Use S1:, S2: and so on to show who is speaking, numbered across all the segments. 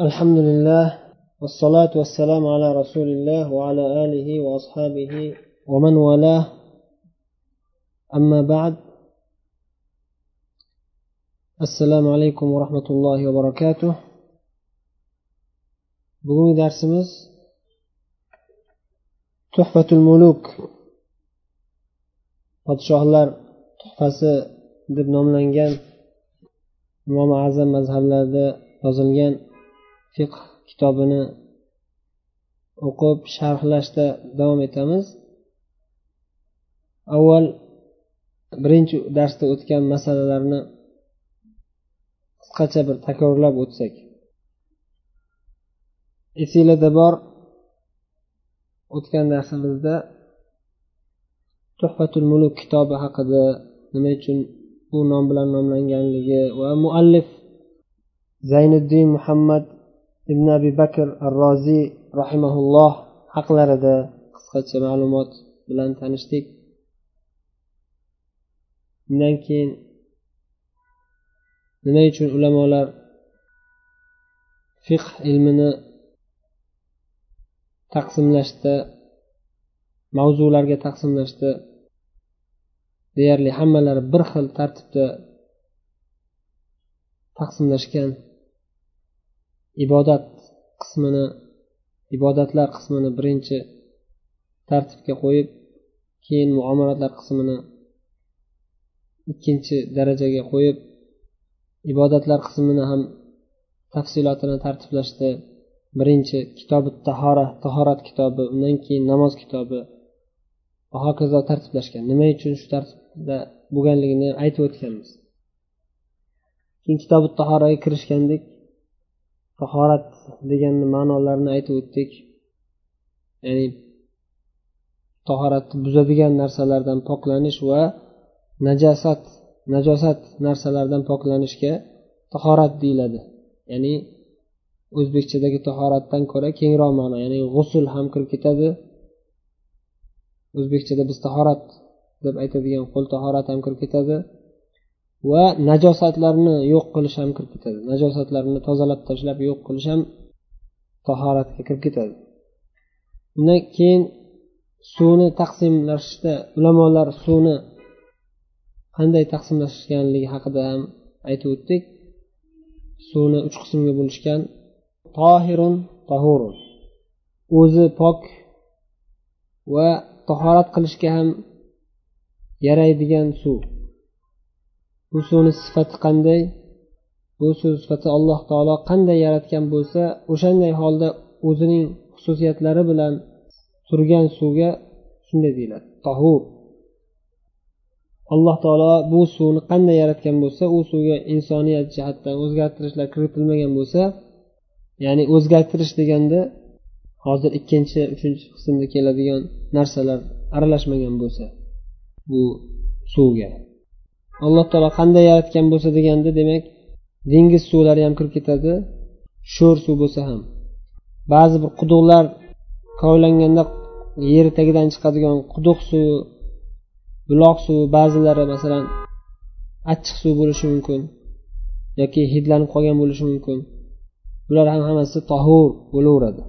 S1: الحمد لله والصلاة والسلام على رسول الله وعلى آله وأصحابه ومن والاه أما بعد السلام عليكم ورحمة الله وبركاته bugungi darsimiz tuhfatul muluk. Podshohlar tuhfasi deb nomlangan imom azam mazhablarida yozilgan fiqh kitobini o'qib sharhlashda davom etamiz. Avval birinchi darsda o'tgan masalalarni qisqacha bir takrorlab o'tsak. Esinglarda bor o'tgan darsimizda tuhfatul muluk kitobi haqida nima uchun bu nom bilan nomlanganligi va muallif zayniddin muhammad ibn abi bakr ar roziy rahimaulloh haqlarida qisqacha ma'lumot bilan tanishdik. Undan keyin nima uchun ulamolar fiqh ilmini taqsimlashda mavzularga taqsimlashda deyarli hammalari bir xil tartibda taqsimlashgan ibodat qismini ibodatlar qismini birinchi tartibga qo'yib keyin muomalatlar qismini ikkinchi darajaga qo'yib ibodatlar qismini ham tafsilotini tartiblashda birinchi kitobi tahora tahorat kitobi undan keyin namoz kitobi va hokazo tartiblashgan. Nima uchun shu tartibda bo'lganligini aytib o'tganmiz. Keyin kitobi tahoraga kirishgandik tahorat deganni ma'nolarini aytib o'tdik. Ya'ni tahoratni buzadigan narsalardan poklanish va najosat najosat narsalardan poklanishga tahorat deyiladi. Ya'ni o'zbekchadagi tahoratdan ko'ra kengroq ma'no ya'ni g'usul ham kirib ketadi. O'zbekchada biz tahorat deb aytadigan qo'l tahorat ham kirib ketadi. Va najosatlarni yo'q qilish ham kirib ketadi. Najosatlarni tozalab tashlab yo'q qilish ham tahoratga kirib ketadi. Undan keyin suvni taqsimlashda ulamolar suvni qanday taqsimlashganligi haqida ham aytib o'tdik. Suvni uch qismga bo'lishgan. Tohirun tahurun. O'zi pok va tahorat qilishga ham yaraydigan suv. Bu suvni sifati qanday? Bu suv sifati alloh taolo qanday yaratgan bo'lsa o'shanday holda o'zining xususiyatlari bilan turgan suvga shunday deyiladi. Tahur alloh taolo bu suvni qanday yaratgan bo'lsa u suvga insoniyat jihatdan o'zgartirishlar kiritilmagan bo'lsa ya'ni o'zgartirish deganda hozir ikkinchi uchinchi qismda keladigan narsalar aralashmagan bo'lsa bu suvga. Alloh taolo qanday yaratgan bo'lsa deganda demak dengiz suvlari ham kirib ketadi sho'r suv bo'lsa ham. Ba'zi bir quduqlar kovlanganda yer tagidan chiqadigan quduq suvi buloq suvi ba'zilari masalan achchiq suv bo'lishi mumkin yoki hidlanib qolgan bo'lishi mumkin. Bular ham hammasi tohur bo'laveradi.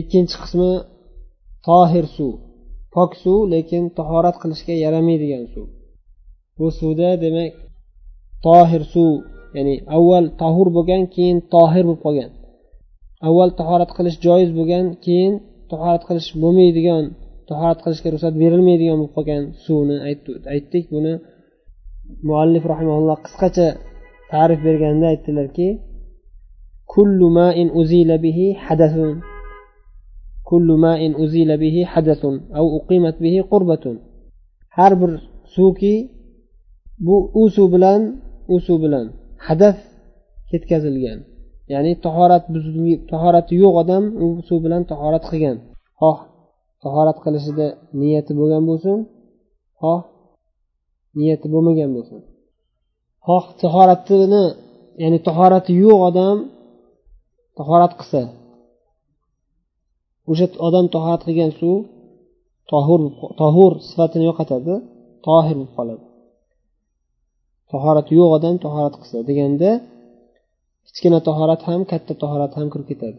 S1: Ikkinchi qismi tohir suv. Pok suv lekin tahorat qilishga yaramaydigan suv. Bu suvda demak tohir suv ya'ni avval tahur bo'lgan keyin tohir bo'lib qolgan. Avval tahorat qilish joiz bo'lgan keyin tahorat qilish bo'lmaydigan tahorat qilishga ruxsat berilmaydigan bo'lib qolgan suvni aytdik. Buni muallif rahimaulloh qisqacha ta'rif berganda aytdilarki kullu ma'in uzila bihi hadathun kullu ma'in uzila bihi hadathun au uqimat bihi qurbatun. Har bir suvki bu u suv bilan u suv bilan hadas ketkazilgan ya'ni tahorat tahorati yo'q odam u suv bilan tahorat qilgan. Xoh tahorat qilishida niyati bo'lgan bo'lsin xoh niyati bo'lmagan bo'lsin. Xoh tahoratini ya'ni tahorati yo'q odam tahorat qilsa o'sha odam tahorat qilgan suv tohur tohur sifatini yo'qotadi tohir bo'lib qoladi. Tahorati yo'q odam tahorat qilsa deganda kichkina tahorat ham katta tahorat ham kirib ketadi.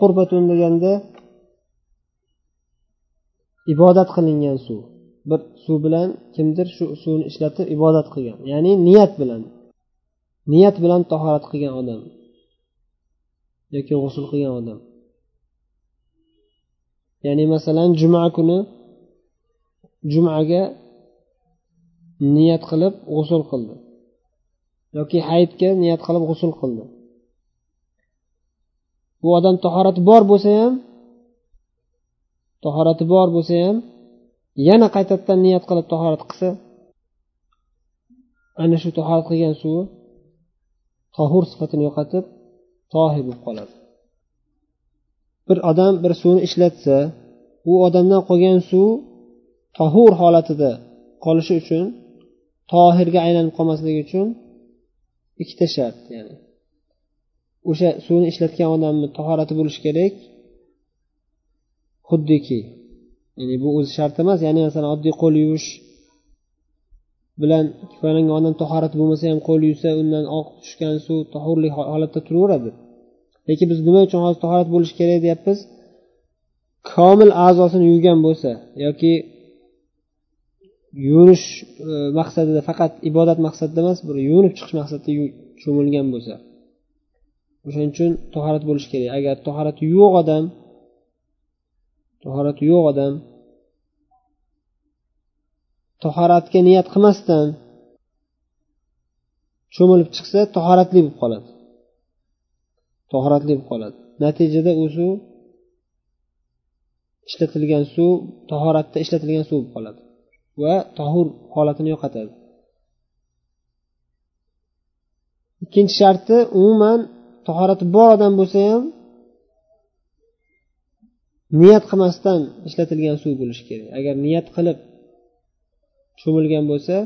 S1: Qurbatun deganda ibodat qilingan suv. Bir suv bilan kimdir shu suvni ishlatib ibodat qilgan ya'ni niyat bilan niyat bilan tahorat qilgan odam yoki g'usul qilgan odam. Ya'ni masalan juma kuni jumaga niyat qilib g'usul qildi. Yoki hayitga niyat qilib g'usul qildi. Bu odam tahorati bor bo'lsa ham tahorati bor bo'lsa ham yana qaytadan niyat qilib tahorat qilsa ana shu tahorat qilgan suvi tohur sifatini yo'qotib tohir bo'lib qoladi. Bir odam bir suvni ishlatsa u odamdan qolgan suv tohur holatida qolishi uchun tohirga aylanib qolmasligi uchun ikkita shart ya'ni o'sha suvni ishlatgan odamni tahorati bo'lishi kerak xuddiki. Ya'ni bu o'zi shart emas ya'ni masalan oddiy qo'l yuvish bilan kifoyalangan odam tahorati bo'lmasa ham qo'l yuvsa undan oqib tushgan suv tahurlik holatda turaveradi. Lekin biz nima uchun hozir tahorat bo'lishi kerak deyapmiz? Komil a'zosini yuvgan bo'lsa yoki yuvinish e, maqsadida faqat ibodat maqsadida emas bir yuvinib chiqish maqsadida cho'milgan bo'lsa. O'shaning uchun tahorat bo'lishi kerak. Agar tahorati yo'q odam tahorati yo'q odam tahoratga niyat qilmasdan cho'milib chiqsa tahoratli bo'lib qoladi. Tahoratli bo'lib qoladi. Natijada u suv ishlatilgan suv tahoratda ishlatilgan suv bo'lib qoladi. Va tohur holatini yo'qotadi. Ikkinchi sharti umuman tahorati bor odam bo'lsa ham niyat qilmasdan ishlatilgan suv bo'lishi kerak. Agar niyat qilib cho'milgan bo'lsa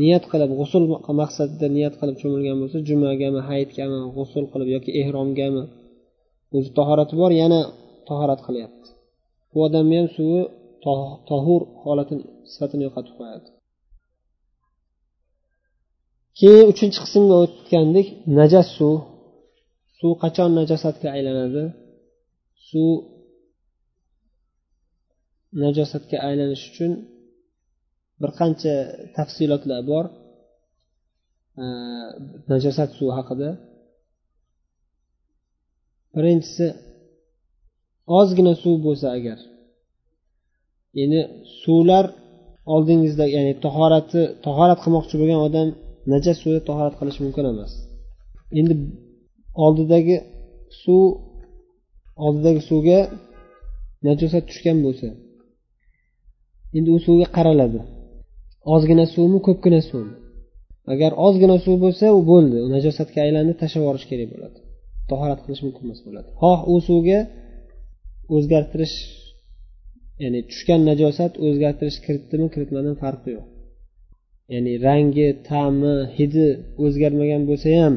S1: niyat qilib g'usul maqsadida niyat qilib cho'milgan bo'lsa jumagami hayitgami g'usul qilib yoki ehromgami o'zi tahorati bor yana tahorat qilyapti. Bu odamni ham suvi tohur holatini sifatini yo'qotib qo'yadi. Keyin uchinchi qismga o'tgandik najas suv. Suv qachon najosatga aylanadi? Suv najosatga aylanish uchun bir qancha tafsilotlar bor. Najosat suv haqida. Birinchisi ozgina suv bo'lsa agar endi suvlar oldingizda ya'ni tahorati tahorat qilmoqchi bo'lgan odam najas suvda tahorat qilishi mumkin emas. Endi oldidagi suv oldidagi suvga najosat tushgan bo'lsa endi u suvga qaraladi. Ozgina suvmi ko'pgina suvmi? Agar ozgina suv bo'lsa u bo'ldi. U najosatga aylandi tashlab yuborish kerak bo'ladi. Tahorat qilish mumkin emas bo'ladi. Xoh u suvga o'zgartirish ya'ni tushgan najosat o'zgartirish kiritdimi kiritmadimi farqi yo'q. Ya'ni rangi ta'mi hidi o'zgarmagan bo'lsa ham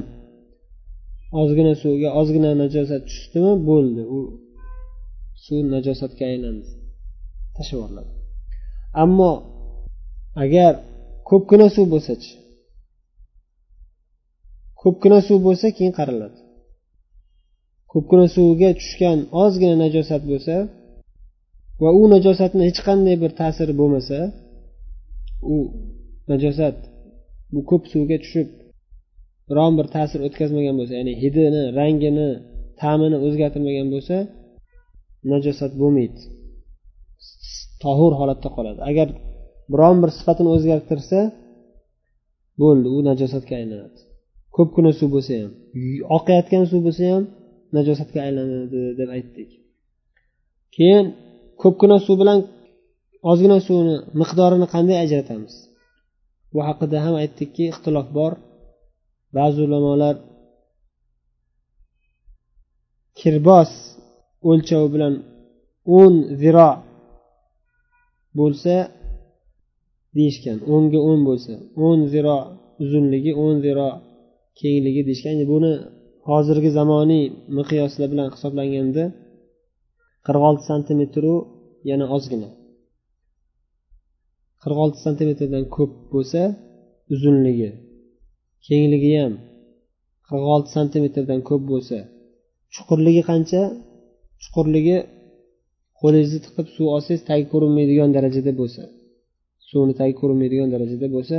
S1: ozgina suvga ozgina najosat tushdimi? Bo'ldi. U suv najosatga aylandi. Tashlab yuboriladi. Ammo agar ko'pgina suv bo'lsachi ko'pgina suv bo'lsa keyin qaraladi. Ko'pgina suvga tushgan ozgina najosat bo'lsa va u najosatni hech qanday bir ta'siri bo'lmasa u najosat bu ko'p suvga tushib biron bir ta'sir o'tkazmagan bo'lsa ya'ni hidini rangini ta'mini o'zgartirmagan bo'lsa najosat bo'lmaydi. Tohur holatda qoladi. Agar biron bir sifatini o'zgartirsa bo'ldi u najosatga aylanadi. Ko'pgina suv bo'lsa ham oqayotgan suv bo'lsa ham najosatga aylanadi deb aytdik. Keyin ko'pgina suv bilan ozgina suvni miqdorini qanday ajratamiz? Bu haqida ham aytdikki ixtilof bor. Ba'zi ulamolar kirbos o'lchovi bilan o'n ziro bo'lsa deyishgan o'nga o'n bo'lsa o'n ziro uzunligi o'n ziro kengligi deyishgan. Buni hozirgi zamoniy miqyoslar bilan hisoblanganda qirq olti santimetru yana ozgina. qirq olti santimetrdan ko'p bo'lsa uzunligi kengligi ham qirq olti santimetrdan ko'p bo'lsa chuqurligi qancha? Chuqurligi qo'lingizni tiqib suv olsangiz tagi ko'rinmaydigan darajada bo'lsa suvni tagi ko'rinmaydigan darajada bo'lsa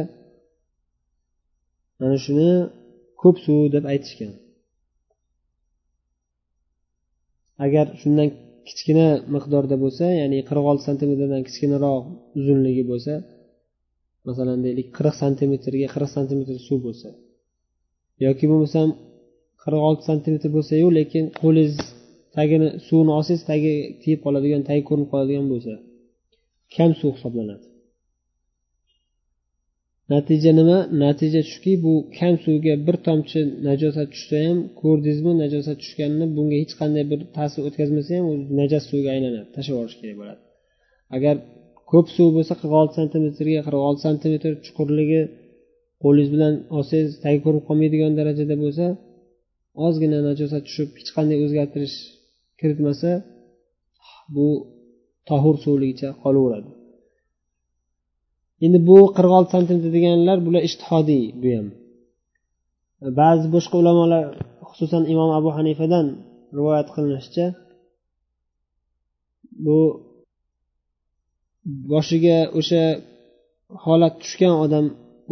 S1: mana shuni ko'p suv deb aytishgan. Agar shundan kichkina miqdorda bo'lsa ya'ni qirq olti santimetrdan kichkinaroq uzunligi bo'lsa masalan deylik qirq santimetrga qirq santimetr suv bo'lsa yoki bo'lmasam qirq olti santimetr bo'lsayu lekin qo'lingiz tagini suvni olsangiz tagi tegib qoladigan tagi ko'rinib qoladigan bo'lsa kam suv hisoblanadi. Natija nima? Natija shuki bu kam suvga bir tomchi najosat tushsa ham ko'rdingizmi najosat tushganini bunga hech qanday bir ta'sir o'tkazmasa ham najas suvga aylanadi tashlab yuborish kerak bo'ladi. Agar ko'p suv bo'lsa qirq olti santimetrga qirq olti santimetr chuqurligi qo'lingiz bilan olsangiz tagi ko'rinib qolmaydigan darajada bo'lsa ozgina najosat tushib hech qanday o'zgartirish kiritmasa bu tohur suvligicha qolaveradi. Endi bu qirq olti santimetr deganlar bular ishtihodiy bu ham. Ba'zi boshqa ulamolar xususan imom abu hanifadan rivoyat qilinishicha bu boshiga o'sha holat tushgan odam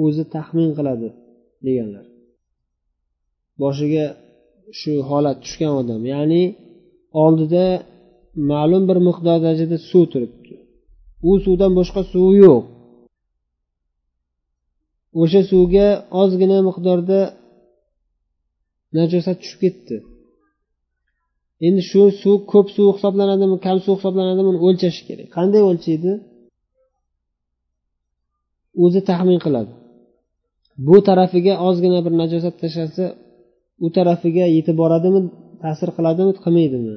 S1: o'zi taxmin qiladi deganlar. Boshiga shu holat tushgan odam ya'ni oldida ma'lum bir miqdor darajada suv turibdi. U suvdan boshqa suv yo'q. O'sha suvga ozgina miqdorda najosat tushib ketdi. Endi shu suv ko'p suv hisoblanadimi kam suv hisoblanadimi uni o'lchash kerak. Qanday o'lchaydi? O'zi taxmin qiladi. Bu tarafiga ozgina bir najosat tashlasa u tarafiga yetib boradimi ta'sir qiladimi qilmaydimi?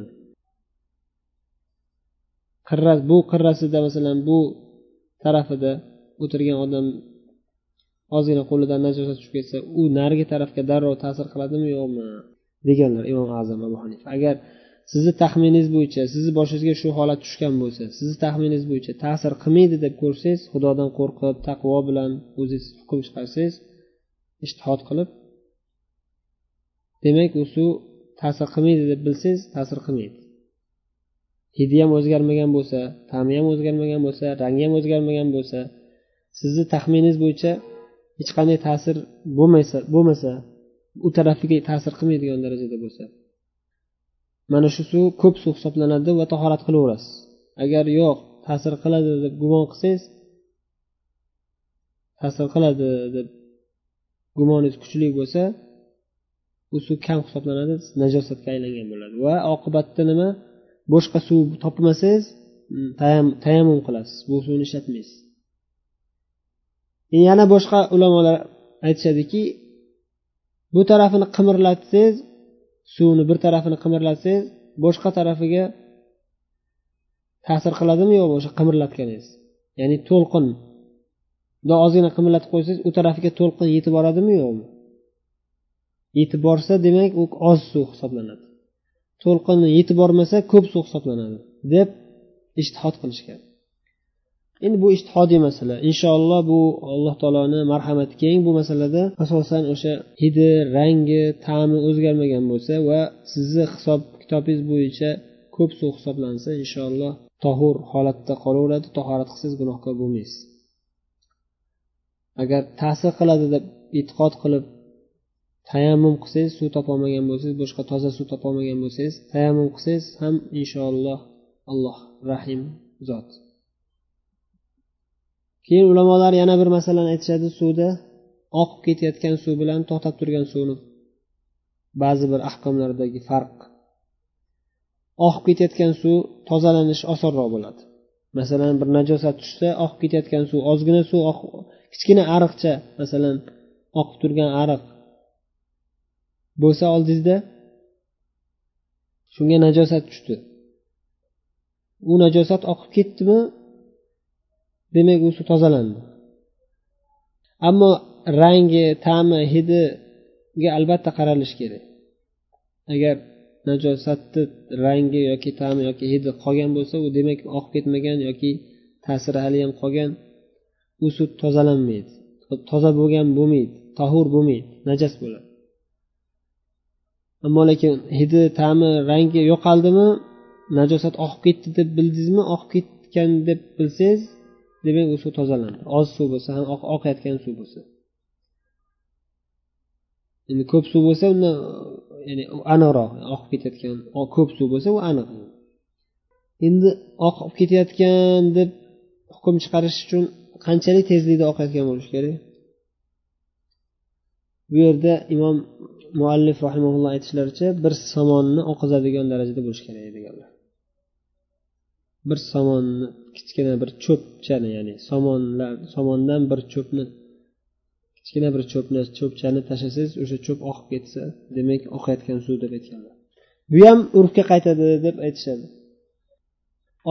S1: Qirra bu qirrasida masalan bu tarafida o'tirgan odam ozgina qo'lidan najosat tushib ketsa u narigi tarafga darrov ta'sir qiladimi yo'qmi? Deganlar imom azam abu hanifa. Agar sizni taxminingiz bo'yicha sizni boshingizga shu holat tushgan bo'lsa sizni taxminingiz bo'yicha ta'sir qilmaydi deb ko'rsangiz xudodan qo'rqib taqvo bilan o'zingiz hukm chiqarsangiz ishtihod qilib demak u suv ta'sir qilmaydi deb bilsangiz ta'sir qilmaydi. Hidi ham o'zgarmagan bo'lsa ta'mi ham o'zgarmagan bo'lsa rangi ham o'zgarmagan bo'lsa sizni taxminingiz bo'yicha hech qanday ta'sir bo'lmasa bo'lmasa u tarafiga ta'sir qilmaydigan darajada bo'lsa mana shu suv ko'p suv hisoblanadi va tahorat qilaverasiz. Agar yo'q ta'sir qiladi deb gumon qilsangiz ta'sir qiladi deb gumoningiz kuchli bo'lsa u suv kam hisoblanadi najosatga aylangan bo'ladi. Va oqibatda nima? Boshqa suv topmasangiz mm, tayammum qilasiz. Bu suvni ishlatmaysiz. E, yana boshqa ulamolar aytishadiki bu tarafini qimirlatsangiz suvni bir tarafini qimirlatsangiz boshqa tarafiga ta'sir qiladimi yo'qmi o'sha qimirlatganingiz? Ya'ni to'lqin. Ozgina qimirlatib qo'ysangiz u tarafiga to'lqin yetib boradimi yo'qmi? Yetib borsa demak u oz suv hisoblanadi. To'lqin yetib bormasa ko'p suv hisoblanadi deb ishtihod qilishgan. Endi bu ishtihodiy masala. Inshaalloh bu alloh taoloni marhamati keng bu masalada. Asosan o'sha hidi rangi ta'mi o'zgarmagan bo'lsa va sizni hisob kitobingiz bo'yicha ko'p suv hisoblansa inshaalloh tohur holatda qolaveradi. Tahorat qilsangiz gunohkor bo'lmaysiz. Agar ta'sir qiladi deb e'tiqod qilib tayammum qilsangiz suv topolmagan bo'lsangiz boshqa toza suv topolmagan bo'lsangiz tayammum qilsangiz ham inshaalloh alloh rahim zot. Keyin ulamolar yana bir masalani aytishadi. Suvda oqib ketayotgan suv bilan to'xtab turgan suvni. Ba'zi bir ahkomlardagi farq. Oqib ketayotgan suv tozalanishi osonroq bo'ladi. Masalan bir najosat tushsa oqib ketayotgan suv ozgina suv kichkina ariqcha masalan oqib turgan ariq bo'lsa oldingizda shunga najosat tushdi. U najosat oqib ketdimi? Demak u suv tozalandi. Ammo rangi ta'mi hidiga albatta qaralishi kerak. Agar najosatni rangi yoki ta'mi yoki hidi qolgan bo'lsa u demak oqib ketmagan yoki ta'siri haliyam qolgan u suv tozalanmaydi. Toza bo'lgan bo'lmaydi tahur bo'lmaydi najas bo'ladi. Ammo lekin hidi ta'mi rangi yo'qoldimi najosat oqib ketdi deb bildingizmi oqib ketgan deb bilsangiz demak u suv tozalandi. Oz suv bo'lsa ham oqayotgan suv bo'lsa. Endi ko'p suv bo'lsa undan ya'ni aniqroq oqib ketayotgan ko'p suv bo'lsa u aniq. Endi oqib ketayotgan deb hukm chiqarish uchun qanchalik tezlikda oqayotgan bo'lishi kerak? Bu yerda imom muallif rahimaulloh aytishlaricha bir somonni oqizadigan darajada bo'lishi kerak deganlar. Bir somonni kichkina bir cho'pchani ya'ni somonlar somondan bir cho'pni kichkina bir cho'pni cho'pchani tashlasangiz o'sha cho'p oqib ketsa demak oqayotgan suv deb aytganlar. Bu ham urfga qaytadi deb aytishadi.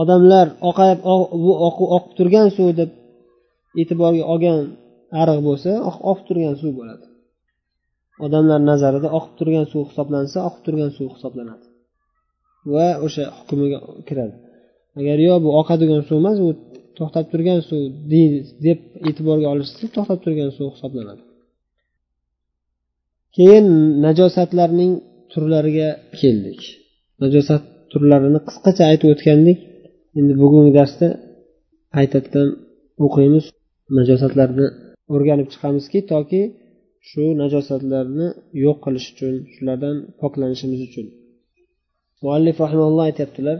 S1: Odamlar oqayib bu oqib turgan suv deb e'tiborga olgan ariq bo'lsa oqib turgan suv bo'ladi. Odamlar nazarida oqib turgan suv hisoblansa oqib turgan suv hisoblanadi. Va o'sha hukmiga kiradi. Agar yo bu oqadigan suv emas u to'xtab turgan suv deb e'tiborga olishsa to'xtab turgan suv hisoblanadi. Keyin najosatlarning turlariga keldik. Najosat turlarini qisqacha aytib o'tgandik. Endi bugungi darsda qaytadan o'qiymiz najosatlarni o'rganib chiqamizki toki shu najosatlarni yo'q qilish uchun shulardan poklanishimiz uchun. Muallif rahimalloh aytyaptilar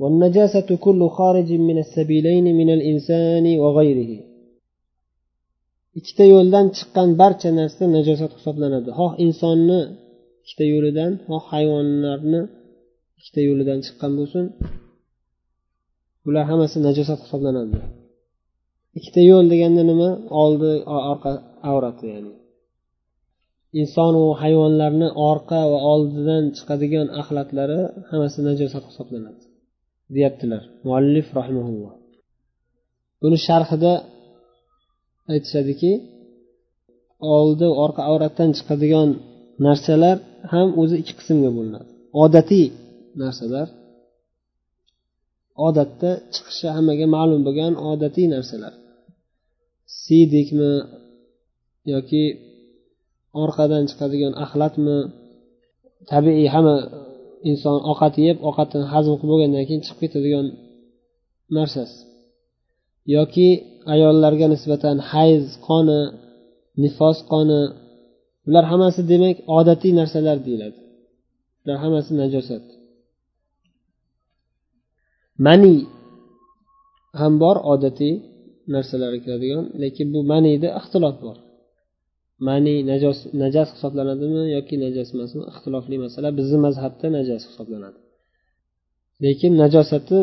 S1: والنجاسة كل خارج من السبيلين من الإنسان وغيره ikkita yo'ldan chiqqan barcha narsa najosat hisoblanadi xoh insonni ikkita yo'lidan xoh hayvonlarni ikkita yo'lidan chiqqan bo'lsin bular hammasi najosat hisoblanadi ikkita yo'l deganda nima oldi orqa avrati ya'ni insonu hayvonlarni orqa va oldidan chiqadigan axlatlari hammasi najosat hisoblanadi Deyaptilar. Muallif rahimaulloh buni sharhida aytishadiki oldi orqa avratdan chiqadigan narsalar ham o'zi ikki qismga bo'linadi. Odatiy narsalar odatda chiqishi hammaga ma'lum bo'lgan odatiy narsalar. Siydikmi yoki orqadan chiqadigan axlatmi tabiiy hamma inson ovqat yeb ovqatini hazm qilib bo'lgandan keyin chiqib ketadigan narsasi. Yoki ayollarga nisbatan hayz qoni nifos qoni bular hammasi demak odatiy narsalar deyiladi. Bular hammasi najosat. Mani ham bor odatiy narsalarga kiradigan lekin bu maniyda ixtilof bor. Mani najos najas hisoblanadimi yoki najas emasmi? Ixtilofli masala. Bizni mazhabda najas hisoblanadi. Lekin najosati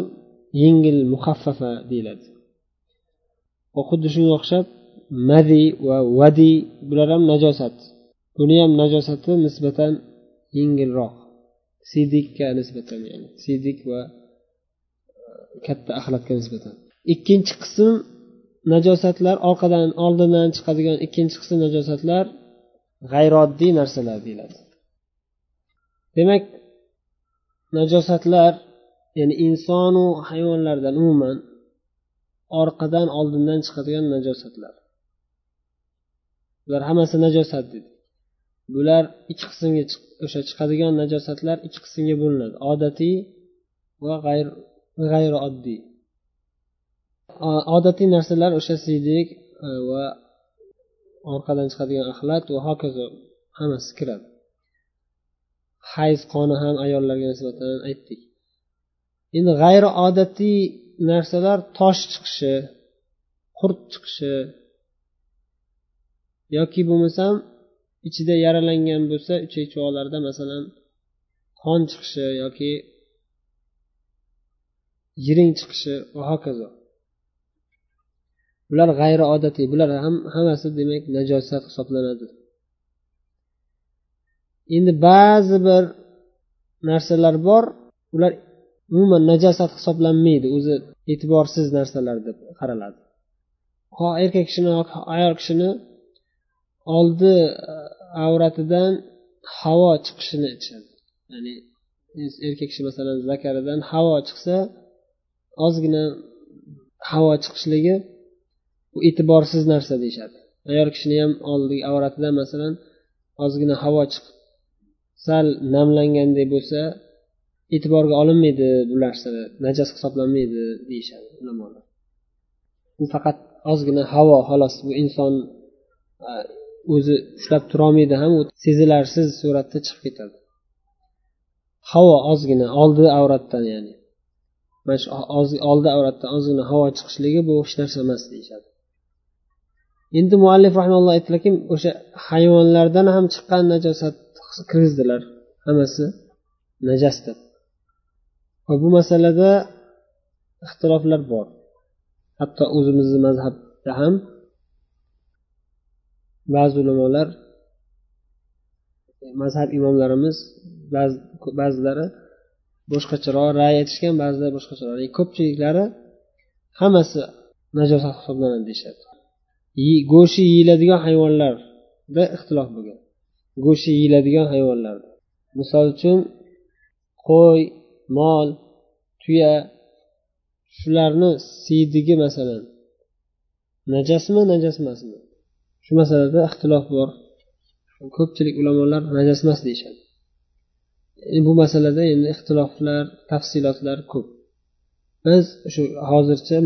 S1: yengil muhaffafa deyiladi. Va xuddi shunga o'xshab madi va vadi bular ham najosat. Buni ham najosati nisbatan yengilroq. Sidikka nisbatan ya'ni. Sidik va e, katta axlatga nisbatan. Ikkinchi qism najosatlar orqadan oldindan chiqadigan ikkinchi qism najosatlar g'ayroddiy narsalar deyiladi. Demak najosatlar ya'ni insonu hayvonlardan umuman orqadan oldindan chiqadigan najosatlar. Bular hammasi najosat dedi. Bular ikki qismga o'sha chiqadigan najosatlar ikki qismga bo'linadi. Odatiy va g'ayri oddiy Э, odatiy narsalar o'sha siydik e, va orqadan chiqadigan axlat va hokazo hammasi kiradi. Hayz qoni ham ayollarga nisbatan aytdik. Endi g'ayri odatiy narsalar tosh chiqishi qurt chiqishi yoki bo'lmasam ichida yaralangan bo'lsa ichak cho'g'larida masalan qon chiqishi yoki yiring chiqishi va hokazo. Bular g'ayri odatiy bular ham hammasi demak najosat hisoblanadi. Endi ba'zi bir narsalar bor ular umuman najosat hisoblanmaydi o'zi e'tiborsiz narsalar deb qaraladi. Ho erkak kishini yoki ayol kishini oldi e, avratidan havo chiqishini aytishadi ya'ni erkak kishi masalan zakaridan havo chiqsa ozgina havo chiqishligi bu e'tiborsiz narsa deyishadi. Ayol kishini ham oldigi avratidan masalan ozgina havo chiqib sal namlangandek bo'lsa e'tiborga olinmaydi bu narsa najas hisoblanmaydi deyishadi ulamolar. Bu faqat ozgina havo xolos bu inson e, o'zi ushlab turolmaydi ham u sezilarsiz suratda chiqib ketadi. Havo ozgina oldi avratdan ya'ni mana shu oldi avratdan ozgina havo chiqishligi bu hech narsa emas deyishadi. Endi muallif rahimalloh aytdilarki o'sha hayvonlardan ham chiqqan najosat kirgizdilar. Hammasi najas deb va bu masalada ixtiloflar bor. Hatto o'zimizni mazhabda ham ba'zi ulamolar mazhab imomlarimiz ba'zilari boshqacharoq ra'y aytishgan ba'zilar boshqacharoq. Ko'pchiliklari hammasi najosat hisoblanadi deyishadi. Go'shti yeyiladigan hayvonlarda ixtilof bo'lgan. Go'shti yeyiladigan hayvonlar. Misol uchun qo'y mol tuya shularni siydigi masalan. Najasmi najas emasmi shu masalada ixtilof bor. Ko'pchilik ulamolar najas emas deyishadi e, bu masalada endi ixtiloflar tafsilotlar ko'p. Biz shu hozircha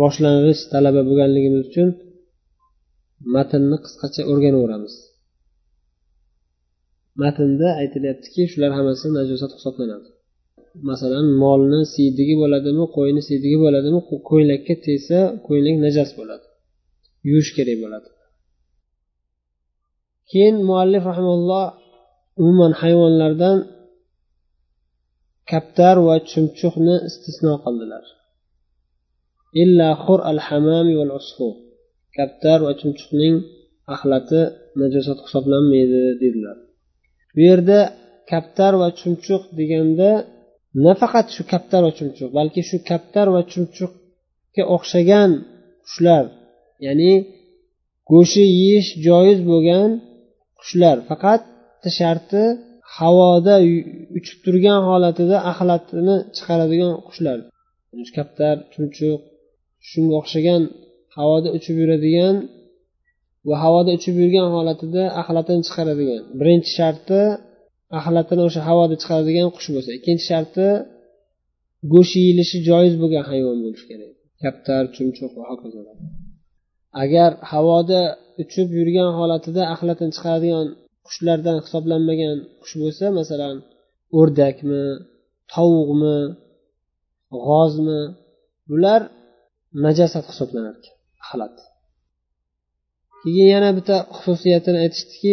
S1: boshlang'ich talaba bo'lganligimiz uchun matnni qisqacha o'rganaveramiz. Matnda aytilyaptiki shular hammasi najosat hisoblanadi. Masalan molni siydigi bo'ladimi qo'yni siydigi bo'ladimi ko'ylakka tegsa ko'ylak najas bo'ladi. Yuvish kerak bo'ladi. Keyin muallif rahimalloh umuman hayvonlardan kaptar va chumchuqni istisno qildilar. Illa xur al hamami val usfur kaptar va chumchuqning axlati najosat hisoblanmaydi dedilar. Bu yerda kaptar va chumchuq deganda nafaqat shu kaptar va chumchuq balki shu kaptar va chumchuqga o'xshagan qushlar ya'ni go'shti yeyish joiz bo'lgan qushlar faqat sharti havoda uchib turgan holatida axlatini chiqaradigan qushlar. Kaptar chumchuq shunga o'xshagan havoda uchib yuradigan va havoda uchib yurgan holatida axlatini chiqaradigan. Birinchi sharti axlatini o'sha havoda chiqaradigan qush bo'lsa. Ikkinchi sharti go'sht yeyilishi joiz bo'lgan hayvon bo'lishi kerak. Kaptar chumchuq va hokazo agar havoda uchib yurgan holatida axlatini chiqaradigan qushlardan hisoblanmagan qush bo'lsa masalan o'rdakmi tovuqmi g'ozmi bular najosat hisoblanar ekan axlat keyin yana bitta xususiyatini aytishdiki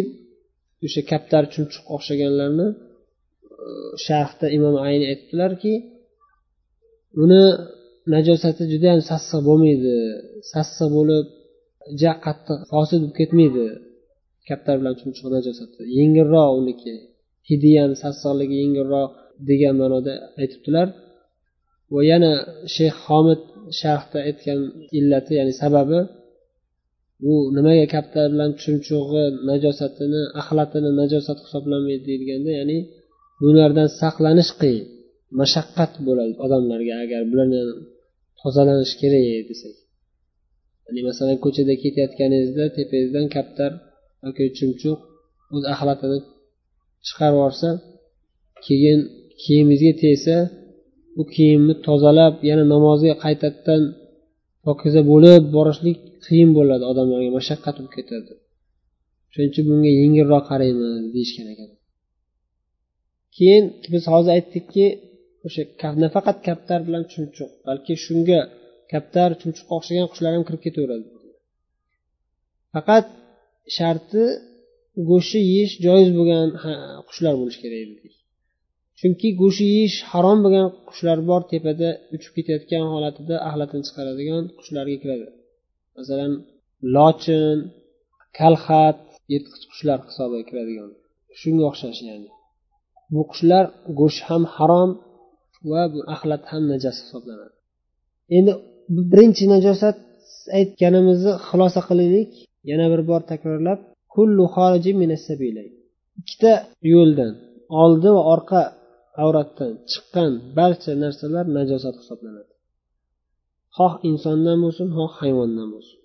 S1: o'sha kaptar chumchuq o'xshaganlarni e, sharhda imom ayni aytdilarki uni najosati judayam sassiq bo'lmaydi sassiq bo'lib ja qattiq fosil bo'lib ketmaydi kaptar bilan chumchuq najosati. Yengilroq uniki hidi ham sassiqligi yengilroq degan ma'noda aytibdilar. Va yana shayx homid sharhda aytgan illati ya'ni sababi bu nimaga kaptar bilan chumchug'i najosatini axlatini najosat hisoblanmaydi deyilganda ya'ni bulardan saqlanish qiyin mashaqqat bo'ladi odamlarga agar bularni tozalanish kerak desak. Ya'ni masalan ko'chada ketayotganingizda tepangizdan kaptar yoki chumchuq o'z axlatini chiqarib yuborsa keyin kiyimingizga tegsa u kiyimni tozalab yana namozga qaytadan pokiza bo'lib borishlik qiyin bo'ladi odamlarga mashaqqat bo'lib ketadi shuning uchun bunga yengilroq qaraymiz deyishgan ekan. Keyin biz hozir aytdikki o'sha nafaqat kaptar bilan chumchuq balki shunga kaptar chumchuqqa o'xshagan qushlar ham kirib ketaveradi. Faqat sharti go'shtni yeyish joiz bo'lgan qushlar bo'lishi kerak dedik. Chunki go'sht yeyish harom bo'lgan qushlar bor tepada uchib ketayotgan holatida axlatini chiqaradigan qushlarga kiradi. Masalan lochin kalxat yirtqich qushlar hisobiga kiradigan. Shunga o'xshash ya'ni. Bu qushlar go'sht ham harom va bu axlat ham najas hisoblanadi. Endi birinchi najosat aytganimizni xulosa qilaylik. Yana bir bor takrorlab. Kullu ikkita yo'ldan oldi va orqa avratdan chiqqan barcha narsalar najosat hisoblanadi. Xoh insondan bo'lsin xoh hayvondan bo'lsin.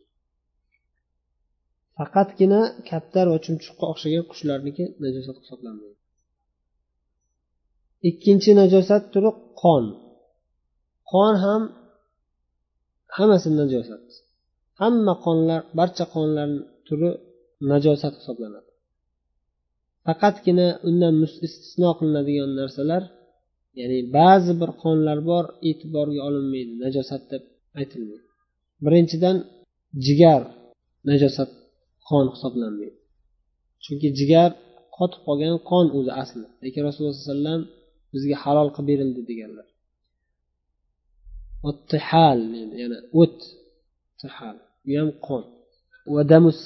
S1: Faqatgina kaptar va chumchuqqa o'xshagan qushlarniki najosat hisoblanmaydi. Ikkinchi najosat turi qon. Qon ham hammasi najosat. Hamma qonlar barcha qonlar turi najosat hisoblanadi. Faqatgina undan istisno qilinadigan narsalar ya'ni ba'zi bir qonlar bor e'tiborga olinmaydi najosat deb aytilmaydi. Birinchidan jigar najosat qon hisoblanmaydi. Chunki jigar qotib qolgan qon o'zi asli. Lekin rasululloh sallallohu alayhi vasallam bizga halol qilib berildi deganlar. Ottihal yana o't tihal u ham qon.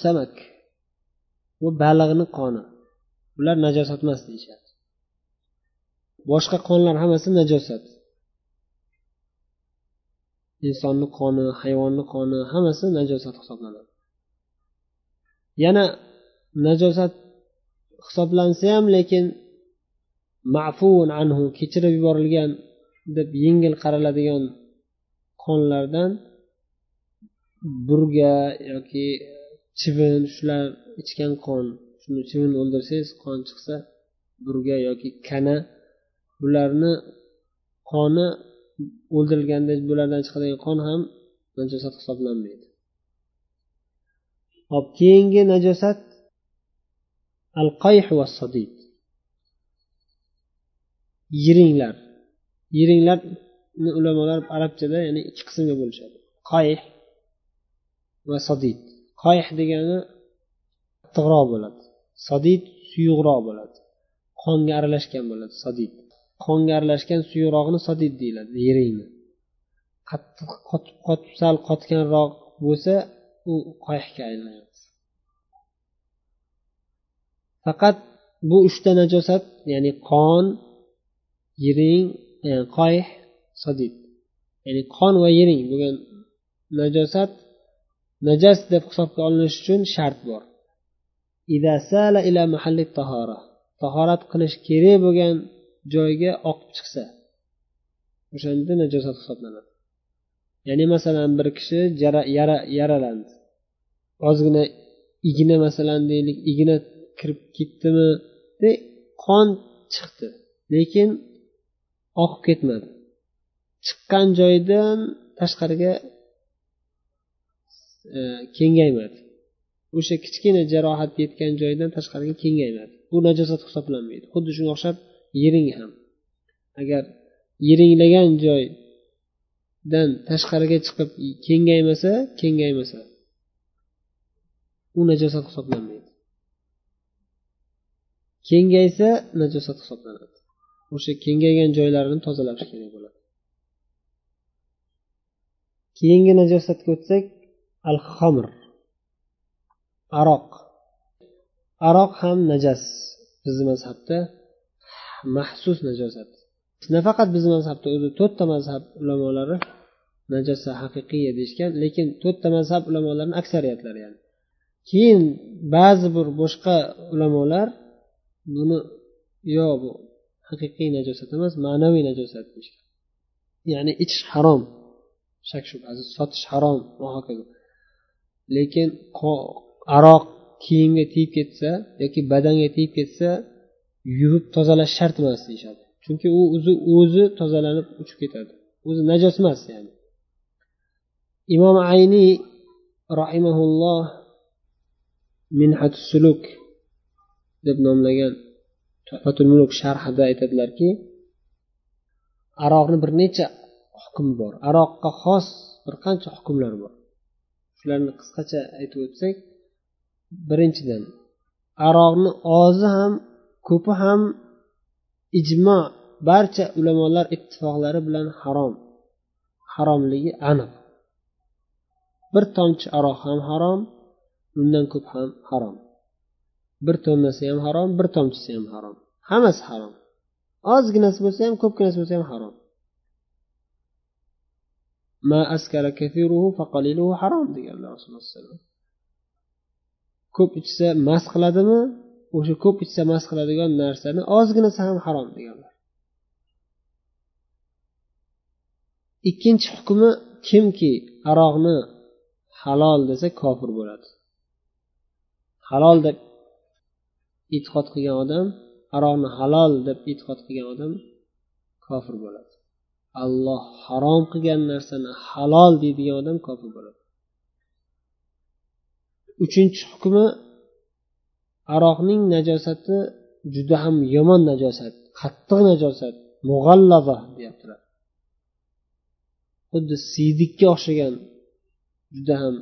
S1: Samak. Va baliqni qoni. Bular najosat emas deyishadi. Boshqa qonlar hammasi najosat. Insonni qoni hayvonni qoni hammasi najosat hisoblanadi. Yana najosat hisoblansa ham lekin mafun anhu kechirib yuborilgan deb yengil qaraladigan qonlardan burga yoki chivin shular ichgan qon shuni chivinni o'ldirsangiz qon chiqsa burga yoki kana bularni qoni o'ldirilganda bulardan chiqadigan qon ham najosat hisoblanmaydi. Hop keyingi najosat al qayh va sadid yiringlar. Yiringlarni ulamolar arabchada ya'ni ikki qismga bo'lishadi. Qayh va sadid qayh degani qattiqroq bo'ladi. Sodid suyuqroq bo'ladi. Qonga aralashgan bo'ladi sodid qonga aralashgan suyuqrog'ini sodid deyiladi yiringni qattiq qotib qotib sal qotganroq bo'lsa u qayhga aylanadi? Faqat bu uchta najosat ya'ni qon yiring e, qoyh sodid ya'ni qon va yiring bo'lgan najosat najas deb hisobga olinishi uchun shart bor. Tahorat qilish kerak bo'lgan joyga oqib chiqsa o'shanda najosat hisoblanadi ya'ni masalan bir kishi yaralandi ozgina igna masalan deylik igna kirib ketdimi qon chiqdi lekin oqib ketmadi chiqqan joydan tashqariga e, kengaymadi o'sha kichkina jarohat yetgan joydan tashqariga kengaymadi bu najosat hisoblanmaydi. Xuddi shunga o'xshab yiring ham. Agar yeringlagan joydan tashqariga chiqib kengaymasa kengaymasa u najosat hisoblanmaydi. Kengaysa najosat hisoblanadi. O'sha kengaygan joylarini tozalash kerak bo'ladi. Keyingi najosatga o'tsak al xamr aroq. Aroq ham najas bizni mazhabda. Maxsus najosat. Nafaqat bizni mazhabda o'zi to'rtta mazhab ulamolari najasa haqiqiy deyishgan lekin to'rtta mazhab ulamolarini aksariyatlari ya'ni. Keyin ba'zi bir boshqa ulamolar buni yo bu haqiqiy najosat emas ma'naviy najosat deyishgan. Ya'ni ichish harom. Shak shubhasiz sotish harom. Va hokazo lekin aroq kiyimga tegib ketsa yoki badanga tegib ketsa yuvib tozalash shart emas deyishadi chunki u o'zi o'zi tozalanib uchib ketadi. O'zi najos emas ya'ni. Imom ayniy rahimaulloh minhat suluk deb nomlagan tuhfatul muluk sharhida aytadilarki aroqni bir necha hukmi bor. Aroqqa xos bir qancha hukmlar bor. Shularni qisqacha aytib o'tsak birinchidan aroqni ozi ham ko'pi ham ijmo barcha ulamolar ittifoqlari bilan harom haromligi aniq. Bir tomchi aroq ham harom undan ko'p ham harom. Bir tonnasi ham harom bir tomchisi ham harom. Hammasi harom. Ozginasi bo'lsa ham ko'pginasi bo'lsa ham harom. Ma askara kathiruhu faqaliluhu harom deganlar rasululloh sallallohu ko'p ichsa mast qiladimi o'sha ko'p ichsa mast qiladigan narsani ozginasi ham harom deganlar. Ikkinchi hukmi kimki aroqni halol desa kofir bo'ladi. Halol deb e'tiqod qilgan odam aroqni halol deb e'tiqod qilgan odam kofir bo'ladi. Alloh harom qilgan narsani halol deydigan odam kofir bo'ladi. Uchinchi hukmi aroqning najosati juda ham yomon najosat qattiq najosat mug'allava deyaptilar. Xuddi siydikka o'xshagan juda ham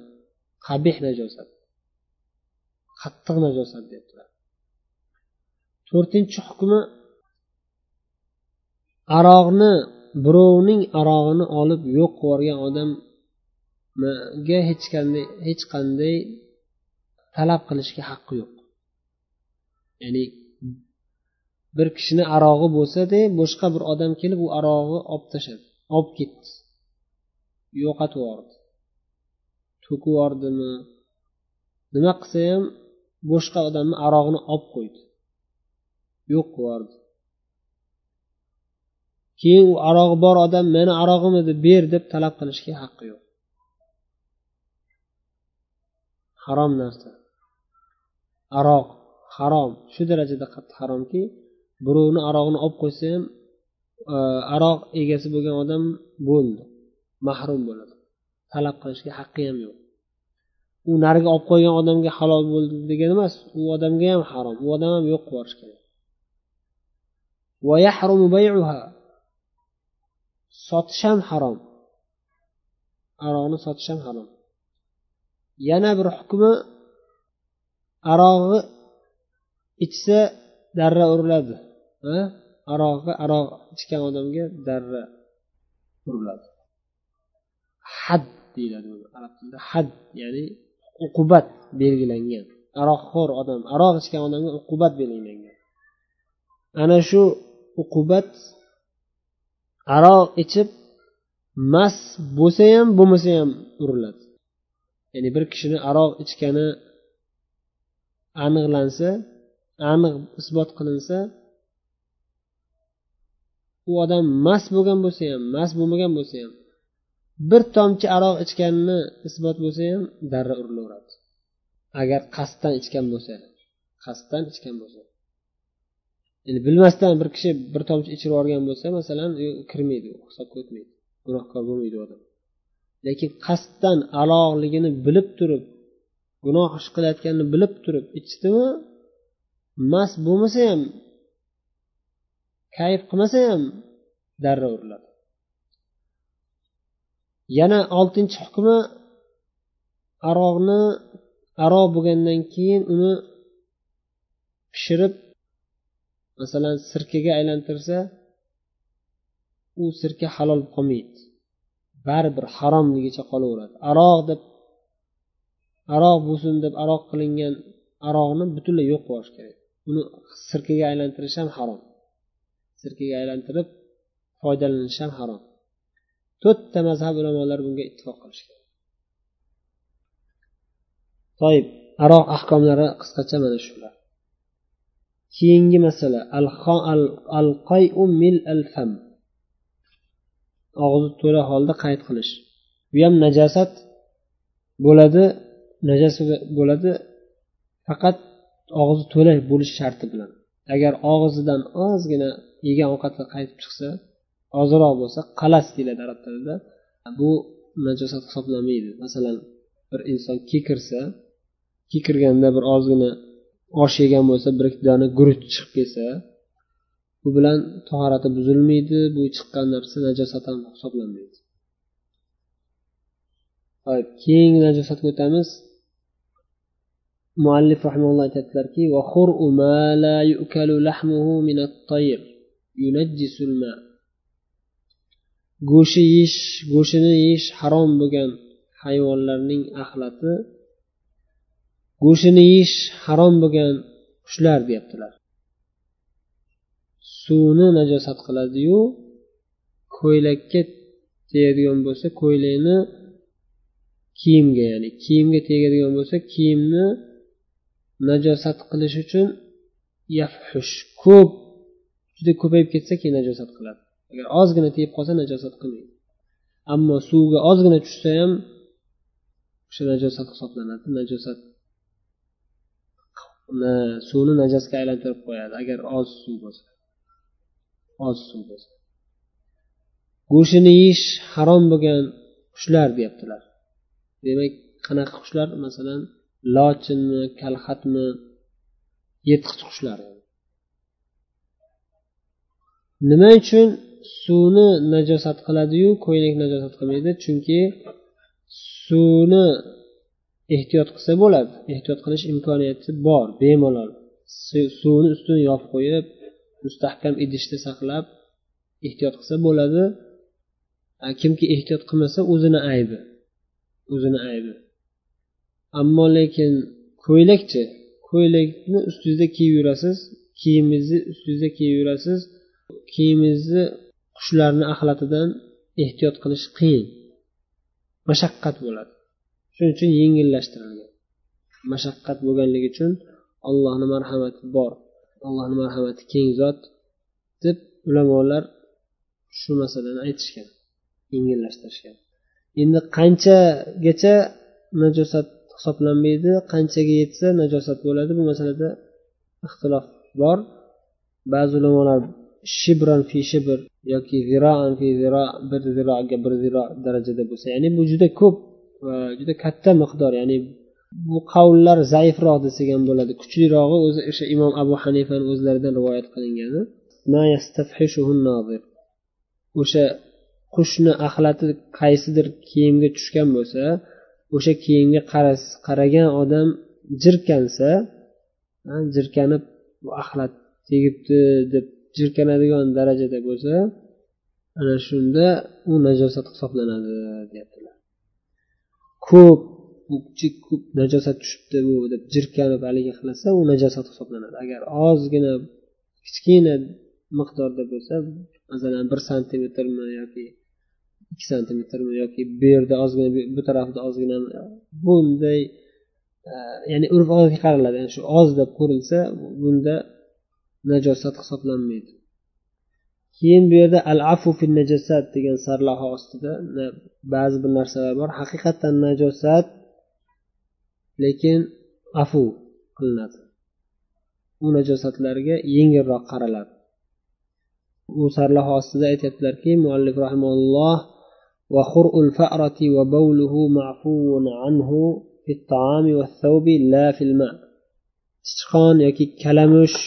S1: qabih najosat qattiq najosat deyaptilar. To'rtinchi hukmi aroqni birovning arog'ini olib yo'q qilib yuborgan odamga hech qanday hech qanday talab qilishga haqqi yo'q. Ya'ni bir kishini arog'i bo'lsada boshqa bir odam kelib u arog'i olib tashladi olib ketdi. Yo'qotib yubordi to'kib yubordimi nima qilsa ham boshqa odamni arog'ini olib qo'ydi. Yo'q qilib yubordi keyin u arog'i bor odam mani arog'im edi ber deb talab qilishga haqqi yo'q. Harom narsa. Aroq harom. Shu darajada qattiq haromki birovni arog'ini olib qo'ysa ham e, aroq egasi bo'lgan odam bo'ldi mahrum bo'ladi. Talab qilishga haqqi ham yo'q. U nariga olib qo'ygan odamga halol bo'ldi degani emas u odamga ham harom u odam ham yo'q qilib yuborish kerak sotish ham harom. Aroqni sotish ham harom. Yana bir hukmi arog'i ichsa darra uriladi. Arog'i aroq ichgan odamga darra uriladi. Had deyiladi arab tilida. Had ya'ni uqubat belgilangan. Aroqxo'r odam aroq ichgan odamga uqubat belgilangan. Ana shu uqubat aroq ichib mast bo'lsa ham bo'lmasa ham uriladi. Ya'ni bir kishini aroq ichgani aniqlansa aniq isbot qilinsa u odam mast bo'lgan bo'lsa ham mast bo'lmagan bo'lsa ham bir tomchi aroq ichganini isbot bo'lsa ham darra urilaveradi. Agar qasddan ichgan bo'lsa qasddan ichgan bo'lsa. Endi bilmasdan bir kishi bir tomchi ichirib yuborgan bo'lsa masalan kirmaydi u hisobga o'tmaydi gunohkor bo'lmaydi u odam. Lekin qasddan aloqligini bilib turib gunoh ish qilayotganini bilib turib ichdimi mast bo'lmasa ham kayf qilmasa ham darra uriladi. Yana oltinchi hukmi aroqni aroq bo'lgandan keyin uni pishirib masalan sirkaga aylantirsa u sirka halol bo'lib qolmaydi baribir haromligicha qolaveradi. Aroq deb aroq bo'lsin deb aroq qilingan aroqni butunlay yo'q qilib yuborish kerak. Uni sirkaga aylantirish ham harom. Sirkaga aylantirib foydalanish ham harom. To'rtta mazhab ulamolari bunga ittifoq qilishgan toib aroq ahkomlari qisqacha mana shular. Keyingi masala al mil al fam og'izi to'la holda qayd qilish. Bu ham najosat bo'ladi najosat bo'ladi faqat og'zi to'la bo'lish sharti bilan. Agar og'zidan ozgina yegan ovqati qaytib chiqsa ozroq bo'lsa qalas deyiladi arab tilida. Bu najosat hisoblanmaydi. Masalan bir inson kekirsa kekirganda bir ozgina osh yegan bo'lsa bir ikki dona guruch chiqib kelsa bu bilan tahorati buzilmaydi. Bu chiqqan narsa najosat ham hisoblanmaydi. Keyingi najosatga o'tamiz. Muallif rahimalloh aytadilarki go'shti yeyish go'shtini yeyish harom bo'lgan hayvonlarning axlati go'shtini yeyish harom bo'lgan qushlar deyaptilar. Suvni najosat qiladiyu ko'ylakka tegadigan bo'lsa ko'ylakni kiyimga ya'ni kiyimga tegadigan bo'lsa kiyimni najosat qilish uchun yafhush ko'p juda ko'payib ketsa keyin najosat qiladi. Agar ozgina tegib qolsa najosat qilmaydi. Ammo suvga ozgina tushsa ham o'sha najosat hisoblanadi. Najosat suvni najosga aylantirib qo'yadi agar oz suv bo'lsa. Oz suv bo'lsa. Go'shtini yeyish harom bo'lgan qushlar deyaptilar. Demak qanaqa qushlar? Masalan lochinmi kalxatmi yirtqich qushlar nima uchun suvni najosat qiladiyu ko'ylak najosat qilmaydi? Chunki suvni ehtiyot qilsa bo'ladi. Ehtiyot qilish imkoniyati bor bemalol. Suvni ustini yopib qo'yib mustahkam idishda saqlab ehtiyot qilsa bo'ladi. Kimki ehtiyot qilmasa o'zini aybi. O'zini aybi. Ammo lekin ko'ylakchi ko'ylakni ustingizda kiyib yurasiz kiyimingizni ustingizda kiyib yurasiz. Kiyimingizni qushlarni axlatidan ehtiyot qilish qiyin mashaqqat bo'ladi. Shuning uchun yengillashtirilgan. Mashaqqat bo'lganligi uchun allohni marhamati bor allohni marhamati keng zot deb ulamolar shu masalani aytishgan yengillashtirishgan. Endi qanchagacha najosat hisoblanmaydi. Qanchaga yetsa najosat bo'ladi. Bu masalada ixtilof bor. Ba'zi ulamolar shibron fi shibr yoki ziroan fi ziro bir ziroga bir ziro darajada bo'lsa ya'ni bu juda ko'p va juda katta miqdor. Ya'ni bu qavllar zaifroq desak ham bo'ladi. Kuchlirog'i o'zi o'sha imom abu hanifani o'zlaridan rivoyat qilingani. O'sha qushni axlati qaysidir kiyimga tushgan bo'lsa o'sha kiyimga qaragan odam jirkansa jirkanib axlat tegibdi deb jirkanadigan darajada bo'lsa ana shunda u najosat hisoblanadi deyaptilar. Ko'p ko'p najosat tushibdi bu deb jirkanib haligi qilsa u najosat hisoblanadi. Agar ozgina kichkina miqdorda bo'lsa masalan bir santimetrmi yoki ikki santimetrmi yoki bu yerda ozgina bu tarafda ozgina bunday e, ya'ni urf odatga qaraladi. Yani shu oz deb ko'rilsa bunda najosat hisoblanmaydi. Keyin bu yerda al afu fil najosat degan sarlavha ostida ba'zi bir narsalar bor. Haqiqatdan najosat lekin afu qilinadi. U najosatlarga yengilroq qaraladi. Bu sarlavha ostida aytyaptilarki muallif rahimalloh وخرء الفأرة وبوله معفو عنه في الطعام والثوب لا في الماء sichqon yoki kalamush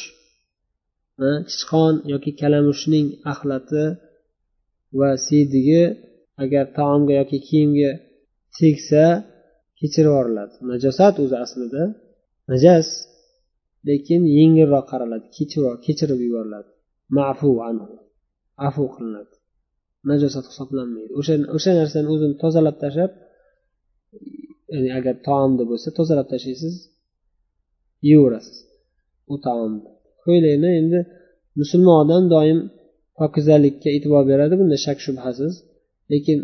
S1: sichqon yoki kalamushning axlati va siydigi agar taomga yoki kiyimga tegsa kechirib yuboriladi najosat o'zi aslida najas lekin yengilroq qaraladi kechirib yuboriladi mafu anhu afu qilinadi Najosat hisoblanmaydi. O'sha o'sha narsani o'zini tozalab tashlab ya'ni agar taomda bo'lsa tozalab tashlaysiz yeyverasiz u taomni ko'ylakni endi musulmon odam doim pokizalikka e'tibor beradi bunda shak shubhasiz lekin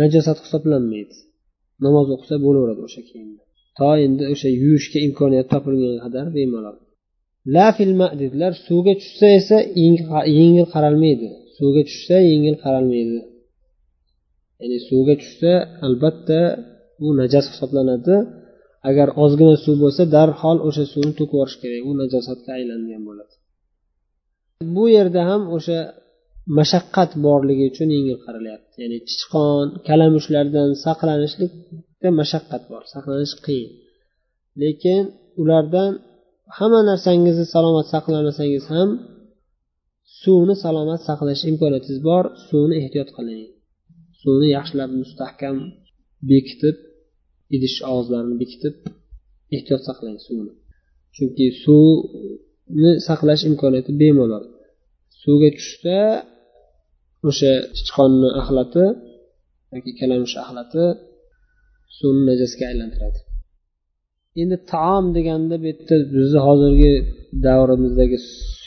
S1: najosat hisoblanmaydi. Namoz o'qisa bo'laveradi o'sha kiyimni to endi o'sha yuvishga imkoniyat topilgunga qadar bemalol. La fil dedilar suvga tushsa esa yengil qaralmaydi. Suvga tushsa yengil qaralmaydi. Ya'ni suvga tushsa albatta bu najas hisoblanadi. Agar ozgina suv bo'lsa darhol o'sha suvni to'kib yuborish kerak. U najosatga aylangan bo'ladi. Bu yerda ham o'sha mashaqqat borligi uchun yengil qaralyapti ya'ni sichqon kalamushlardan saqlanishlikda mashaqqat bor saqlanish qiyin. Lekin ulardan hamma narsangizni salomat saqlamasangiz ham suvni salomat saqlash imkoniyatingiz bor suvni ehtiyot qiling. Suvni yaxshilab mustahkam bekitib idish og'izlarini bekitib ehtiyot saqlang suvni. Chunki suvni saqlash imkoniyati bemalol. Suvga tushsa o'sha sichqonni axlati yoki kalamush axlati suvni najosga aylantiradi. Endi taom deganda bu yerda bizni hozirgi davrimizdagi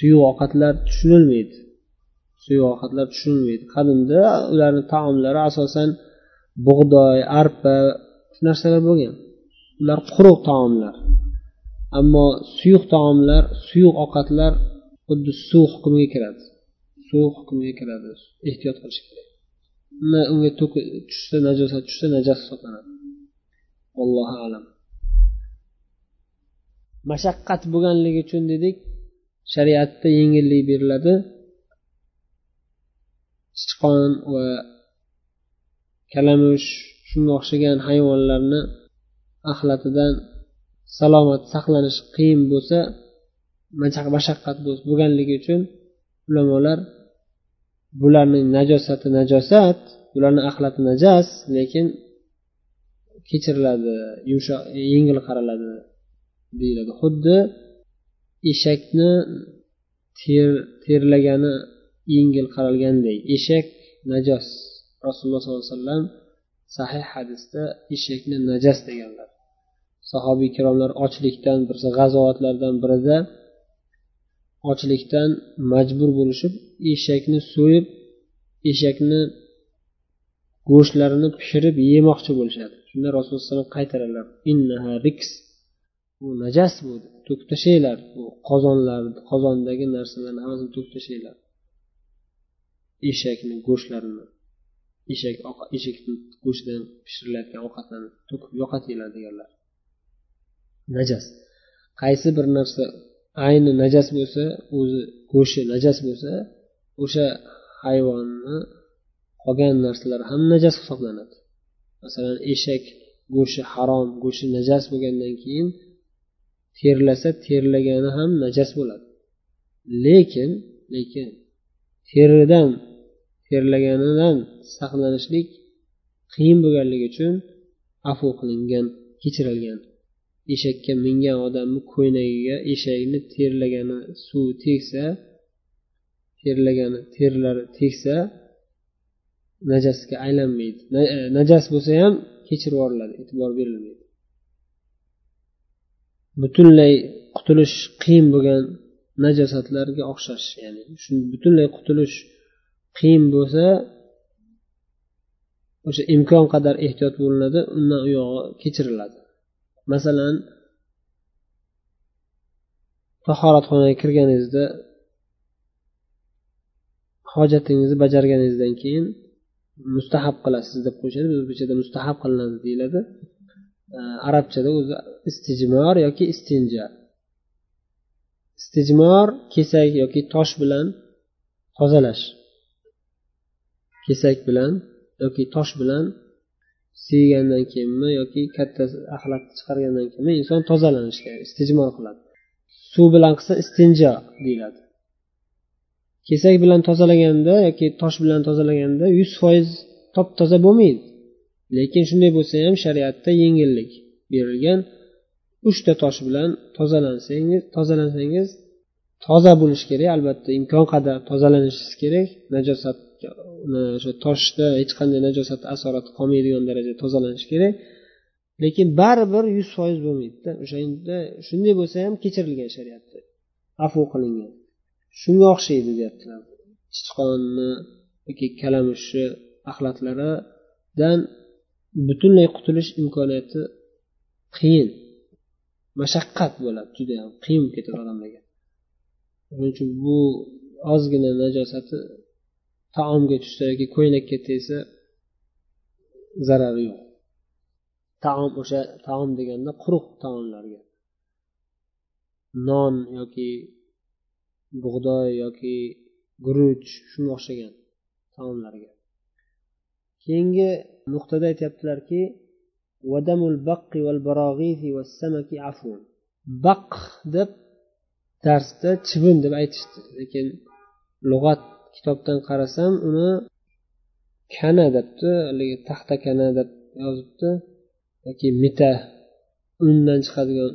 S1: suyuq ovqatlar tushunilmaydi. Suyuq ovqatlar tushunilmaydi. Qadimda ularni taomlari asosan bug'doy arpa shu narsalar bo'lgan. Ular quruq taomlar. Ammo suyuq taomlar suyuq ovqatlar xuddi suv hukmiga kiradi. Suv hukmiga kiradi. Ehtiyot qilish kerak. Unga tushsa najosat tushsa najas hisoblanadi. Allohu alam. Mashaqqat bo'lganligi uchun dedik shariatda yengillik beriladi. Sichqon va kalamush shunga o'xshagan hayvonlarni axlatidan salomat saqlanish qiyin bo'lsa mashaqqat bo'lganligi uchun ulamolar bularning najosati najosat bularni axlati najas lekin kechiriladi yumshoq yengil qaraladi deyiladi. Xuddi eshakni terlagani yengil qaralgandek. Eshak najos rasululloh sollallohu alayhi vasallam sahih hadisda eshakni najas deganlar. Sahobiy ikromlar ochlikdan birisi g'azovatlardan birida ochlikdan majbur bo'lishib eshakni so'yib eshakni go'shtlarini pishirib yemoqchi bo'lishadi. Shunda rasululloh alayhi vasallam qaytaradilar. Bu najas bu to'kib tashlanglar bu qozonlar qozondagi narsalarni hammasini to'kib tashlanglar eshakni go'shtlarini eshak eshakni go'shtidan pishirilayotgan ovqatlarni to'kib yo'qotinglar deganlar. Najas. Qaysi bir narsa ayni najas bo'lsa o'zi go'shti najas bo'lsa o'sha hayvonni qolgan narsalar ham najas hisoblanadi. Masalan eshak go'shti harom go'shti najas bo'lgandan keyin terlasa terlagani ham najas bo'ladi. Lekin lekin teridan terlaganidan saqlanishlik qiyin bo'lganligi uchun afu qilingan kechirilgan. Eshakka mingan odamni ko'ynagiga eshakni terlagani suv tegsa terlagani terlari tegsa najasga aylanmaydi. E, najas bo'lsa ham kechirib yuboriladi e'tibor berilmaydi. Butunlay qutulish qiyin bo'lgan najosatlarga o'xshash. Ya'ni shu butunlay qutulish qiyin bo'lsa o'sha imkon qadar ehtiyot bo'linadi undan u yog'i kechiriladi. Masalan tahoratxonaga kirganingizda hojatingizni bajarganingizdan keyin mustahab qilasiz deb qo'yishadi. O'zbekchada mustahab qilinadi deyiladi. Arabchada o'zi istijmor yoki istinja. Istijmor kesak yoki tosh bilan tozalash. Kesak bilan yoki tosh bilan siygandan keyinmi yoki katta axlat chiqargandan keyinmi inson tozalanishi istijmor qiladi. Suv bilan qilsa istinjo deyiladi. Kesak bilan tozalaganda yoki tosh bilan tozalaganda yuz foiz top toza bo'lmaydi. Lekin shunday bo'lsa ham shariatda yengillik berilgan uchta tosh bilan tozalansangiz tozalansangiz toza bo'lishi kerak. Albatta imkon qadar tozalanishingiz kerak. Najosat o'sha toshda hech qanday najosat asorati qolmaydigan darajada tozalanish kerak. Lekin baribir yuz foiz bo'lmaydida. O'shanda shunday bo'lsa ham kechirilgan shariatda afu qilingan. Shunga o'xshaydi deyaptilar. Sichqonni yoki kalamushni axlatlaridan butunlay qutulish imkoniyati qiyin mashaqqat bo'ladi judayam qiyin bo'lib ketadi odamlarga. Shuning uchun bu ozgina najosati taomga tushsa yoki ko'ylakka tegsa zarari yo'q. Taom o'sha taom deganda quruq taomlarga. Non yoki bug'doy yoki guruch shunga o'xshagan taomlarga. Keyingi nuqtada aytyaptilarki baq deb darsda chivin deb aytishdi lekin lug'at kitobdan qarasam uni kana debdi haligi taxta kana deb yozibdi. Yoki mita undan chiqadigan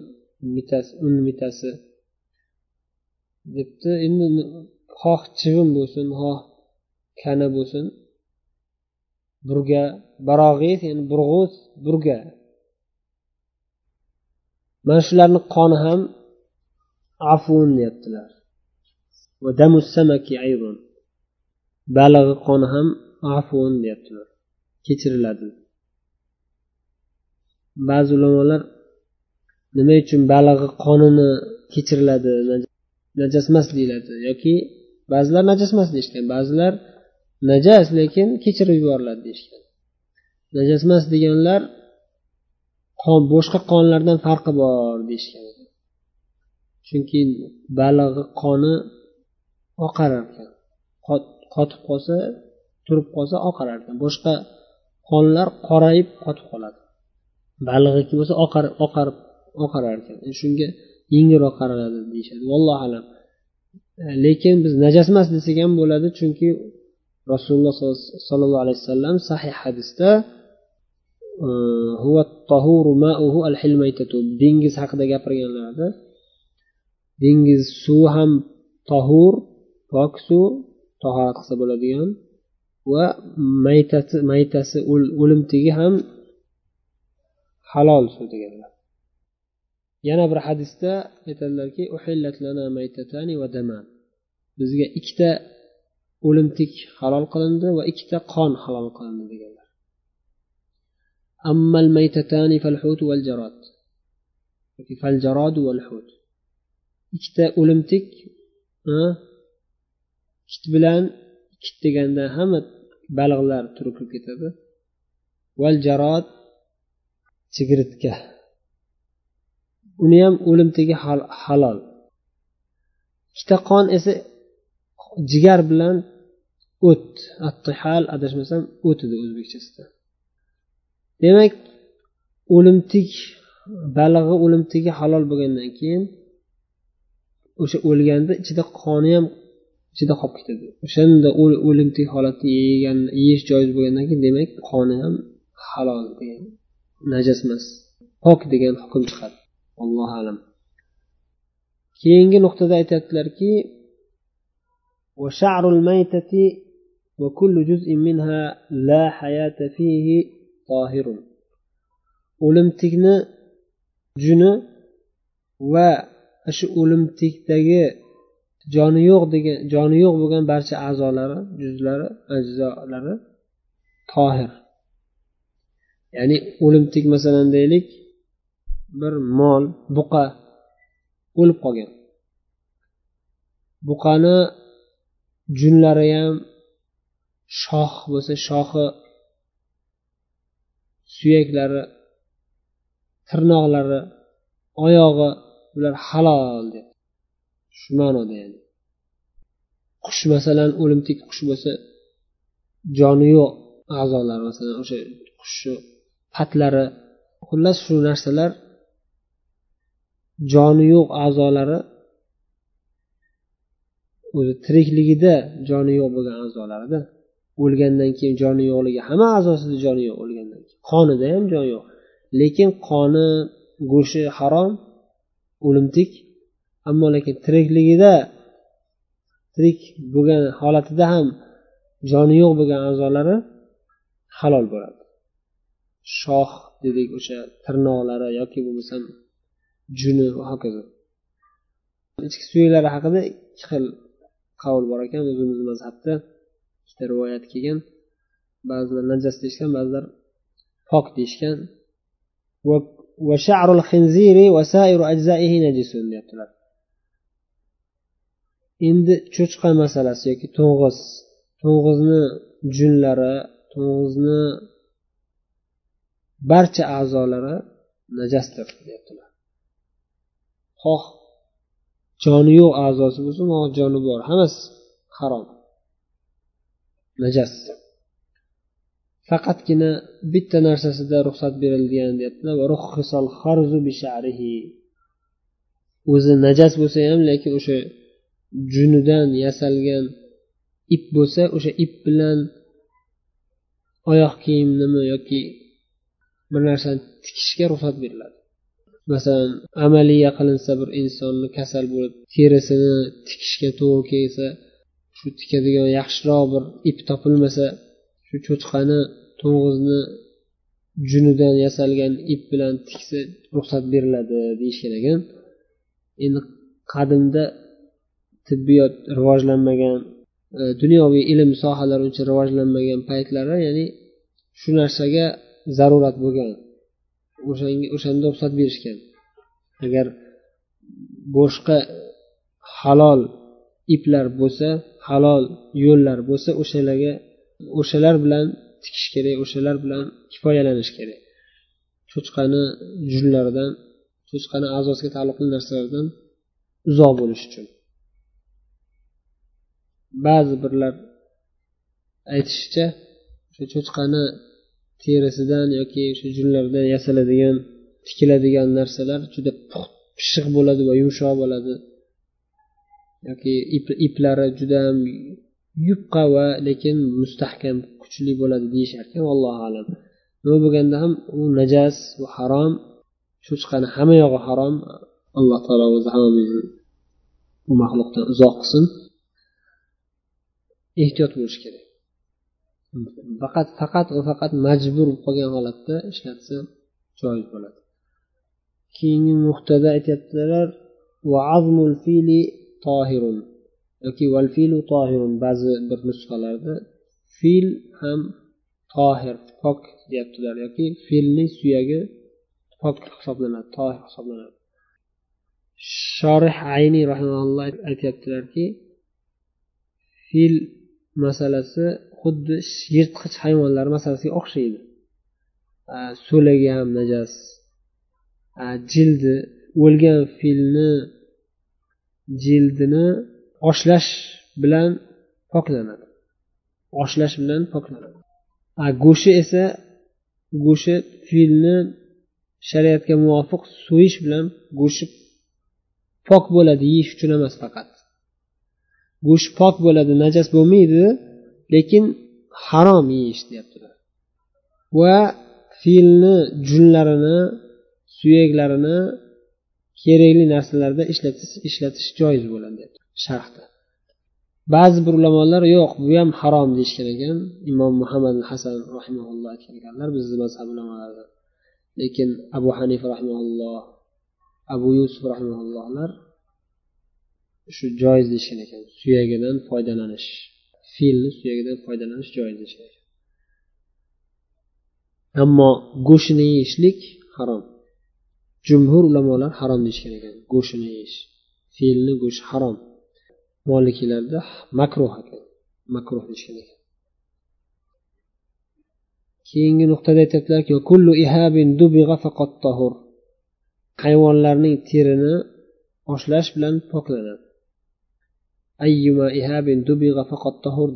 S1: mitasi un mitasi debdi. Endi xoh chivin bo'lsin xoh kana bo'lsin. Burga barog'iy ya'ni burg'uz burga. Mana shularni qoni ham afun deyaptilar. Balig'i qoni ham afun deyaptilar. Kechiriladi. Ba'zi ulamolar nima uchun balig'i qonini kechiriladi najas emas deyiladi yoki ba'zilar najas emas deyishgan. Ba'zilar najas lekin kechirib yuboriladi deyishgan. Najas emas deganlar qon boshqa qonlardan farqi bor deyishgan. Chunki balig'i qoni oqar ekan qotib qolsa turib qolsa oqarar ekan boshqa qonlar qorayib qotib qoladi. Balig'iki bo'lsa oqarib oqarib oqarar ekan e, shunga yengilroq qaraladi deyishadi. Vallohu alam. E, lekin biz najas emas desak ham bo'ladi chunki rasululloh sollallohu alayhi vasallam sahih hadisda dengiz haqida gapirganlarida dengiz suvi ham tohur pok suv tahorat qilsa bo'ladigan va maytasi maytasi o'limtigi ham halol suv deganlar. Yana bir hadisda aytadilarki bizga ikkita o'limtik halol qilindi va ikkita qon halol qilindi deganlar. Ammal maytatani falhut val jarod. Faljarod val hut. Ikkita o'limtik kit bilan kit deganda hamma baliqlar turi kirib ketadi. Val jarod chigirtka. Uni ham o'limtigi halol. Ikkita qon esa jigar bilan o't attihal adashmasam o't edi o'zbekchasida. Demak o'limtik balig'i o'limtigi halol bo'lgandan keyin o'sha o'lganda ichida qoni ham ichida qolib ketadi. O'shanda o'limtik holatda yegan yeyish joiz bo'lgandan keyin demak qoni ham halol degan najas emas pok degan hukm chiqadi. Allohu alam. Keyingi nuqtada aytyaptilarki وشعر الميتة وكل جزء منها لا حياة فيه طاهر o'limtikni juni va shu o'limtikdagi joni yo'q degan joni yo'q bo'lgan barcha a'zolari juzlari ajzolari tohir ya'ni o'limtik masalan deylik bir mol buqa o'lib qolgan buqani junlari ham shoh bo'lsa shoxi suyaklari tirnoqlari oyog'i bular halol deb. Shu ma'noda ya'ni. Qush masalan o'limtik qush bo'lsa joni yo'q. A'zolari masalan o'sha qushni patlari. Xullas shu narsalar joni yo'q a'zolari o'zi tirikligida joni yo'q bo'lgan a'zolarida o'lgandan keyin joni yo'qligi hamma a'zosida joni yo'q o'lgandan keyin. Qonida ham joni yo'q. Lekin qoni go'shti harom o'limtik. Ammo lekin tirikligida tirik bo'lgan holatida ham joni yo'q bo'lgan a'zolari halol bo'ladi. Shoh dedik o'sha tirnoqlari yoki bo'lmasam juni va hokazo. Ichki suyaklari haqida ikki xil qavl bor ekan o'zimizni mazhabda. Ikkita rivoyat kelgan. Ba'zilar najas deyishgan ba'zilar pok deyishgan. Deyaptilar. Endi cho'chqa masalasi yoki to'ng'iz. To'ng'izni junlari to'ng'izni barcha a'zolari najasdir deyaptilar. Xoh joni yo'q a'zosi bo'lsin xoh joni bor. Hammasi harom. Najas. Faqatgina bitta narsasida ruxsat berilgan deyaptilar o'zi najas bo'lsa ham lekin o'sha junidan yasalgan ip bo'lsa o'sha ip bilan oyoq kiyimnimi yoki bir narsani tikishga ruxsat beriladi. Masalan amaliya qilinsa bir insonni kasal bo'lib terisini tikishga to'g'ri kelsa shu tikadigan yaxshiroq bir ip topilmasa shu cho'chqani to'ng'izni junidan yasalgan ip bilan tiksa ruxsat beriladi deyishgan ekan endi qadimda tibbiyot rivojlanmagan e, dunyoviy ilm sohalari uncha rivojlanmagan paytlari ya'ni shu narsaga zarurat bo'lgan. O'shanga o'shanda ruxsat berishgan. Agar boshqa halol iplar bo'lsa halol yo'llar bo'lsa o'shalarga o'shalar bilan tikish kerak o'shalar bilan kifoyalanish kerak. Cho'chqani junlaridan cho'chqani a'zosiga taalluqli narsalardan uzoq bo'lish uchun. Ba'zi birlar aytishicha o'sha cho'chqani terisidan yoki shu junlardan yasaladigan tikiladigan narsalar juda pishiq bo'ladi va yumshoq bo'ladi. Yoki iplari judayam yupqa va lekin mustahkam kuchli bo'ladi deyisharkan allohu alam. Nima bo'lganda ham u najas va harom cho'chqani hamma yog'i harom alloh taolo o'zi hammamizni bu maxluqdan uzoq qilsin. Ehtiyot bo'lish kerak. Faqat faqat va faqat majbur qolgan holatda ishlatsa joiz bo'ladi. Keyingi nuqtada aytyaptilar yoki valfilu tohirun ba'zi bir nusxalarda fil ham tohir pok deyaptilar yoki filni suyagi pok hisoblanadi tohir hisoblanadi. Shorih ayniy rahimalloh aytyaptilarki fil masalasi xuddi yirtqich hayvonlar masalasiga o'xshaydi. So'lagi ham najas jildi o'lgan filni jildini oshlash bilan poklanadi. Oshlash bilan poklanadi. Go'shti esa go'shti filni shariatga muvofiq so'yish bilan go'shti pok bo'ladi yeyish uchun emas faqat. Go'sht pok bo'ladi najas bo'lmaydi lekin harom yeyish deyaptilar. Va filni junlarini suyaklarini kerakli narsalarda ishlatish joiz bo'ladi sharhda. Ba'zi bir ulamolar yo'q bu ham harom deyishgan ekan. Imom muhammad hasan rahimaulloh aytganlar bizni mazhab ulamolaridan. Lekin abu hanifa rahimaulloh abu yusuf rahimaullohlar shu joiz deyishgan ekan suyagidan foydalanish. Filni suyagidan foydalanish joiz ishlaydi. Ammo go'shtini yeyishlik harom. Jumhur ulamolar harom deyishgan ekan. Go'shtini yeyish filni go'shti harom. Molikiylarda makruh ekan. Makruh deyishgan ekan. Keyingi nuqtada aytyaptilarki hayvonlarning terini oshlash bilan poklanadi.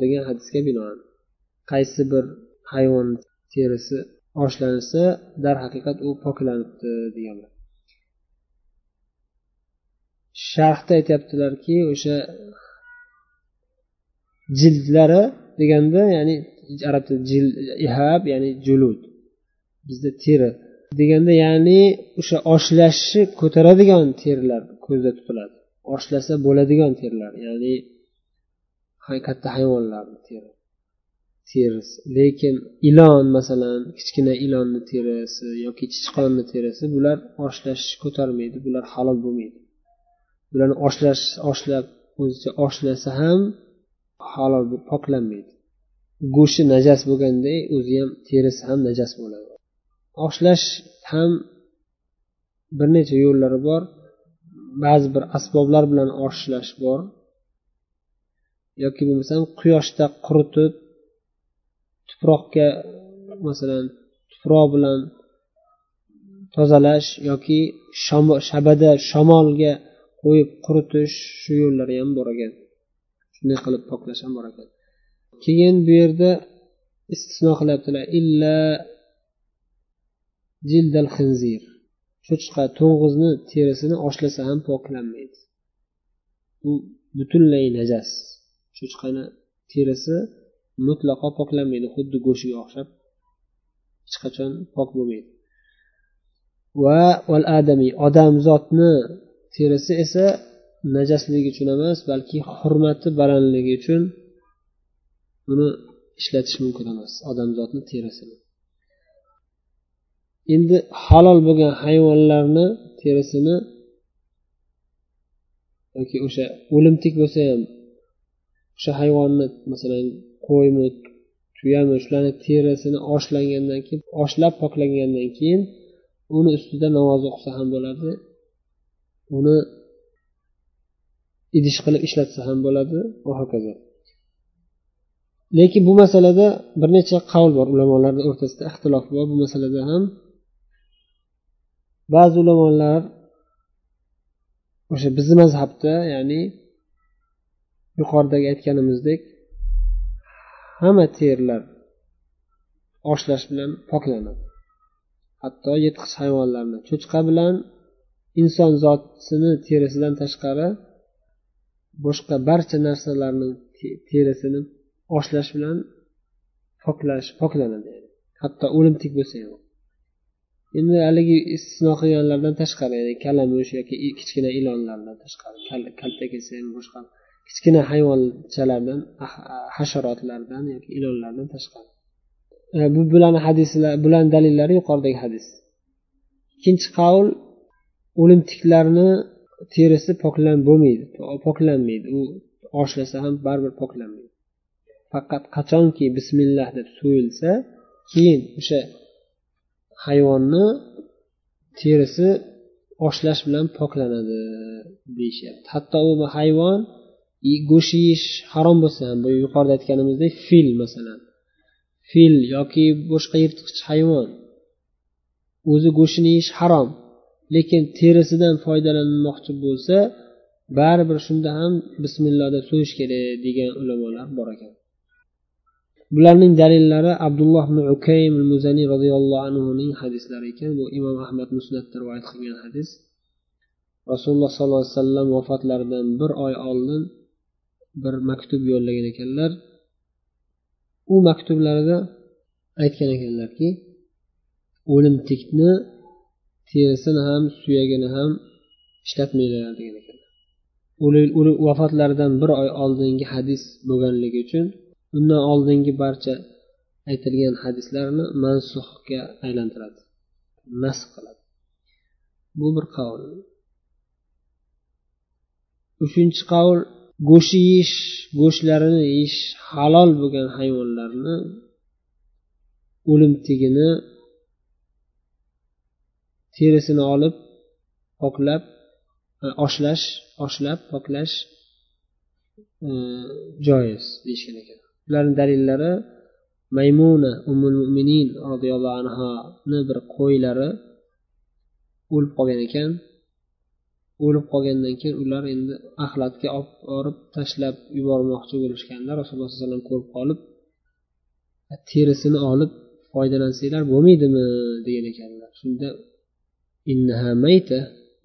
S1: Degan hadisga binoan. Qaysi bir hayvon terisi oshlansa darhaqiqat u poklanibdi deganlar. Sharhda aytyaptilarki o'sha jildlari deganda ya'ni arab tilida ihab ya'ni julud bizda teri deganda ya'ni o'sha oshlashni ko'taradigan terilar ko'zda tutiladi. Oshlasa bo'ladigan terilar ya'ni katta hayvonlarni teri terisi. Lekin ilon masalan kichkina ilonni terisi yoki sichqonni terisi bular oshlash ko'tarmaydi bular halol bo'lmaydi. Bularni oshlash oshlab o'zicha oshlasa ham halol poklanmaydi. Go'shti najas bo'lganday o'zi ham terisi ham najas bo'ladi. Oshlash ham bir necha yo'llari bor. Ba'zi bir asboblar bilan oshlash bor. Yoki bo'lmasam quyoshda quritib tuproqqa masalan tuproq bilan tozalash yoki shabada shamolga qo'yib quritish shu yo'llari ham bor ekan. Shunday qilib poklash ham bor ekan. Keyin bu yerda istisno qilyaptilar. Illa jildal xinzir. Cho'chqa to'ng'izni terisini oshlasa ham poklanmaydi. Bu butunlay najas. Cho'chqani terisi mutlaqo poklanmaydi xuddi go'shtga o'xshab hech qachon pok bo'lmaydi. Va val adamiy odamzodni terisi esa najasligi uchun emas balki hurmati balandligi uchun buni ishlatish mumkin emas odamzodni terisini. Endi halol bo'lgan hayvonlarni terisini yoki o'sha o'limtik bo'lsa ham o'sha hayvonni masalan qo'ymi tuyami shularni terisini oshlangandan keyin oshlab poklangandan keyin uni ustida namoz o'qisa ham bo'ladi uni idish qilib ishlatsa ham bo'ladi va hokazo lekin bu masalada bir necha qavl bor ulamolarni o'rtasida ixtilof bor. Bu masalada ham ba'zi ulamolar o'sha bizni mazhabda ya'ni yuqoridagi aytganimizdek hamma terlar oshlash bilan poklanadi. Hatto yirtqich hayvonlarni cho'chqa bilan inson zotisini terisidan tashqari boshqa barcha narsalarni terisini oshlash bilan poklash poklanadi hatto o'limtik bo'lsa ham. Endi haligi istisno qilganlardan tashqari ya'ni kalamush yoki kichkina ilonlardan tashqari kalta esa boshqa kichkina hayvonchalardan ah, ah, hasharotlardan yoki ilonlardan tashqari. E, bu bularni hadislar bularni dalillari yuqoridagi hadis. Ikkinchi qavl o'limtiklarni terisi poklan bo'lmaydi poklanmaydi. U oshlasa ham baribir poklanmaydi. Faqat qachonki bismillah deb so'yilsa keyin o'sha hayvonni terisi oshlash bilan poklanadi deyishyapti. Hatto u hayvon go'sht yeyish harom bo'lsa ham bu yuqorida aytganimizdek fil masalan. Fil yoki boshqa yirtqich hayvon o'zi go'shtini yeyish harom lekin terisidan foydalanmoqchi bo'lsa baribir shunda ham bismillah deb so'yish kerak degan ulamolar bor ekan. Bularning dalillari abdulloh ibn ukaym muzaniy roziyallohu anhuning hadislari ekan. Bu imom ahmad musnatda rivoyat qilgan hadis. Rasululloh sollallohu alayhi vasallam vafotlaridan bir oy oldin bir maktub yo'llagan ekanlar. U maktublarida aytgan ekanlarki o'limtikni terisini ham suyagini ham ishlatmanglar degan ekanlar. Vafotlaridan bir oy oldingi hadis bo'lganligi uchun undan oldingi barcha aytilgan hadislarni mansuhga aylantiradi. Nasx qiladi. Bu bir qavl uchinchi qavl go'sht yeyish go'shtlarini yeyish halol bo'lgan hayvonlarni o'limtigini terisini olib poklab e, oshlash oshlab poklash e, joiz deyishgan ekan. Ularni dalillari maymuna umul mo'minin roziyallohu anhoni bir qo'ylari o'lib qolgan ekan. O'lib qolgandan keyin ular endi axlatga olib borib tashlab yubormoqchi bo'lishganda rasululloh sollallohu alayhi vasallam ko'rib qolib terisini olib foydalansanglar bo'lmaydimi? degan ekanlar. Shunda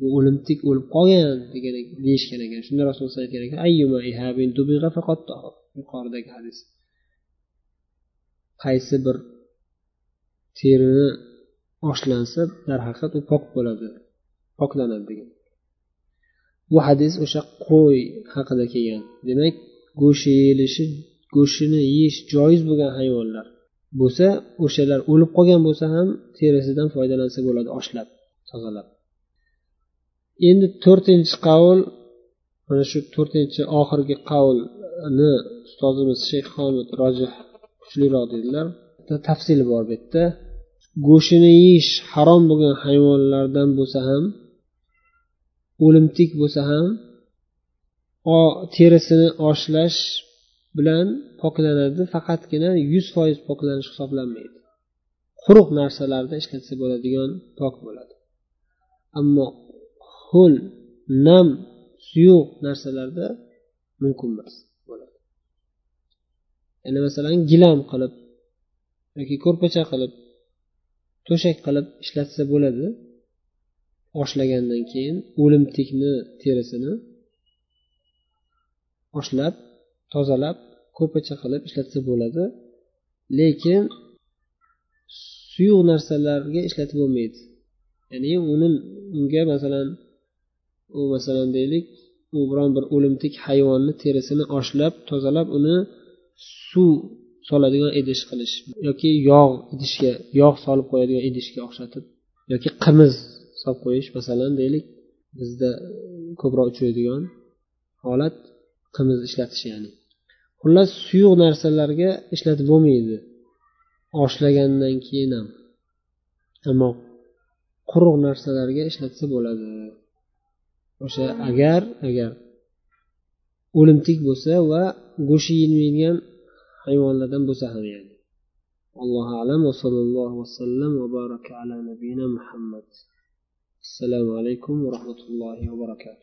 S1: bu o'limtik o'lib qolgan degan deyishgan ekan. Shunda rasululloh aytgan ekan yuqoridagi hadis. Qaysi bir terini oshlansa darhaqiqat u pok bo'ladi poklanadi degan. Bu hadis o'sha qo'y haqida kelgan. Demak go'shti yeyilishi go'shtini yeyish joiz bo'lgan hayvonlar. Bo'lsa o'shalar o'lib qolgan bo'lsa ham terisidan foydalansa bo'ladi oshlab tozalab. Endi to'rtinchi qavl mana shu to'rtinchi oxirgi qavlni ustozimiz shayx homid rojih kuchliroq dedilar. Tafsili bor bu yerda. Go'shtini yeyish harom bo'lgan hayvonlardan bo'lsa ham o'limtik bo'lsa ham terisini oshlash bilan poklanadi faqatgina yuz foiz poklanish hisoblanmaydi. Quruq narsalarda ishlatsa bo'ladigan pok bo'ladi. Ammo ho'l nam suyuq narsalarda mumkin emas. Bo'ladi ya'ni masalan gilam qilib yoki ko'rpacha qilib to'shak qilib ishlatsa bo'ladi. Oshlagandan keyin o'limtikni terisini oshlab tozalab ko'rpacha qilib ishlatsa bo'ladi. Lekin suyuq narsalarga ishlatib bo'lmaydi. Ya'ni uni unga masalan u masalan deylik u biron bir o'limtik hayvonni terisini oshlab tozalab uni suv soladigan idish qilish yoki yog' idishga yog' solib qo'yadigan idishga o'xshatib yoki qimiz solib qo'yish. Masalan deylik bizda ko'proq uchraydigan holat qimiz ishlatish ya'ni. Xullas suyuq narsalarga ishlatib bo'lmaydi. Oshlagandan keyin ham. Ammo quruq narsalarga ishlatsa bo'ladi. O'sha agar agar o'limtik bo'lsa va go'shti yeyilmaydigan hayvonlardan bo'lsa ham ya'ni. Allohu alam va sallallohu vasallam va baraka ala nabiyina muhammad. Assalomu alaykum va rahmatullohi va barakatuh.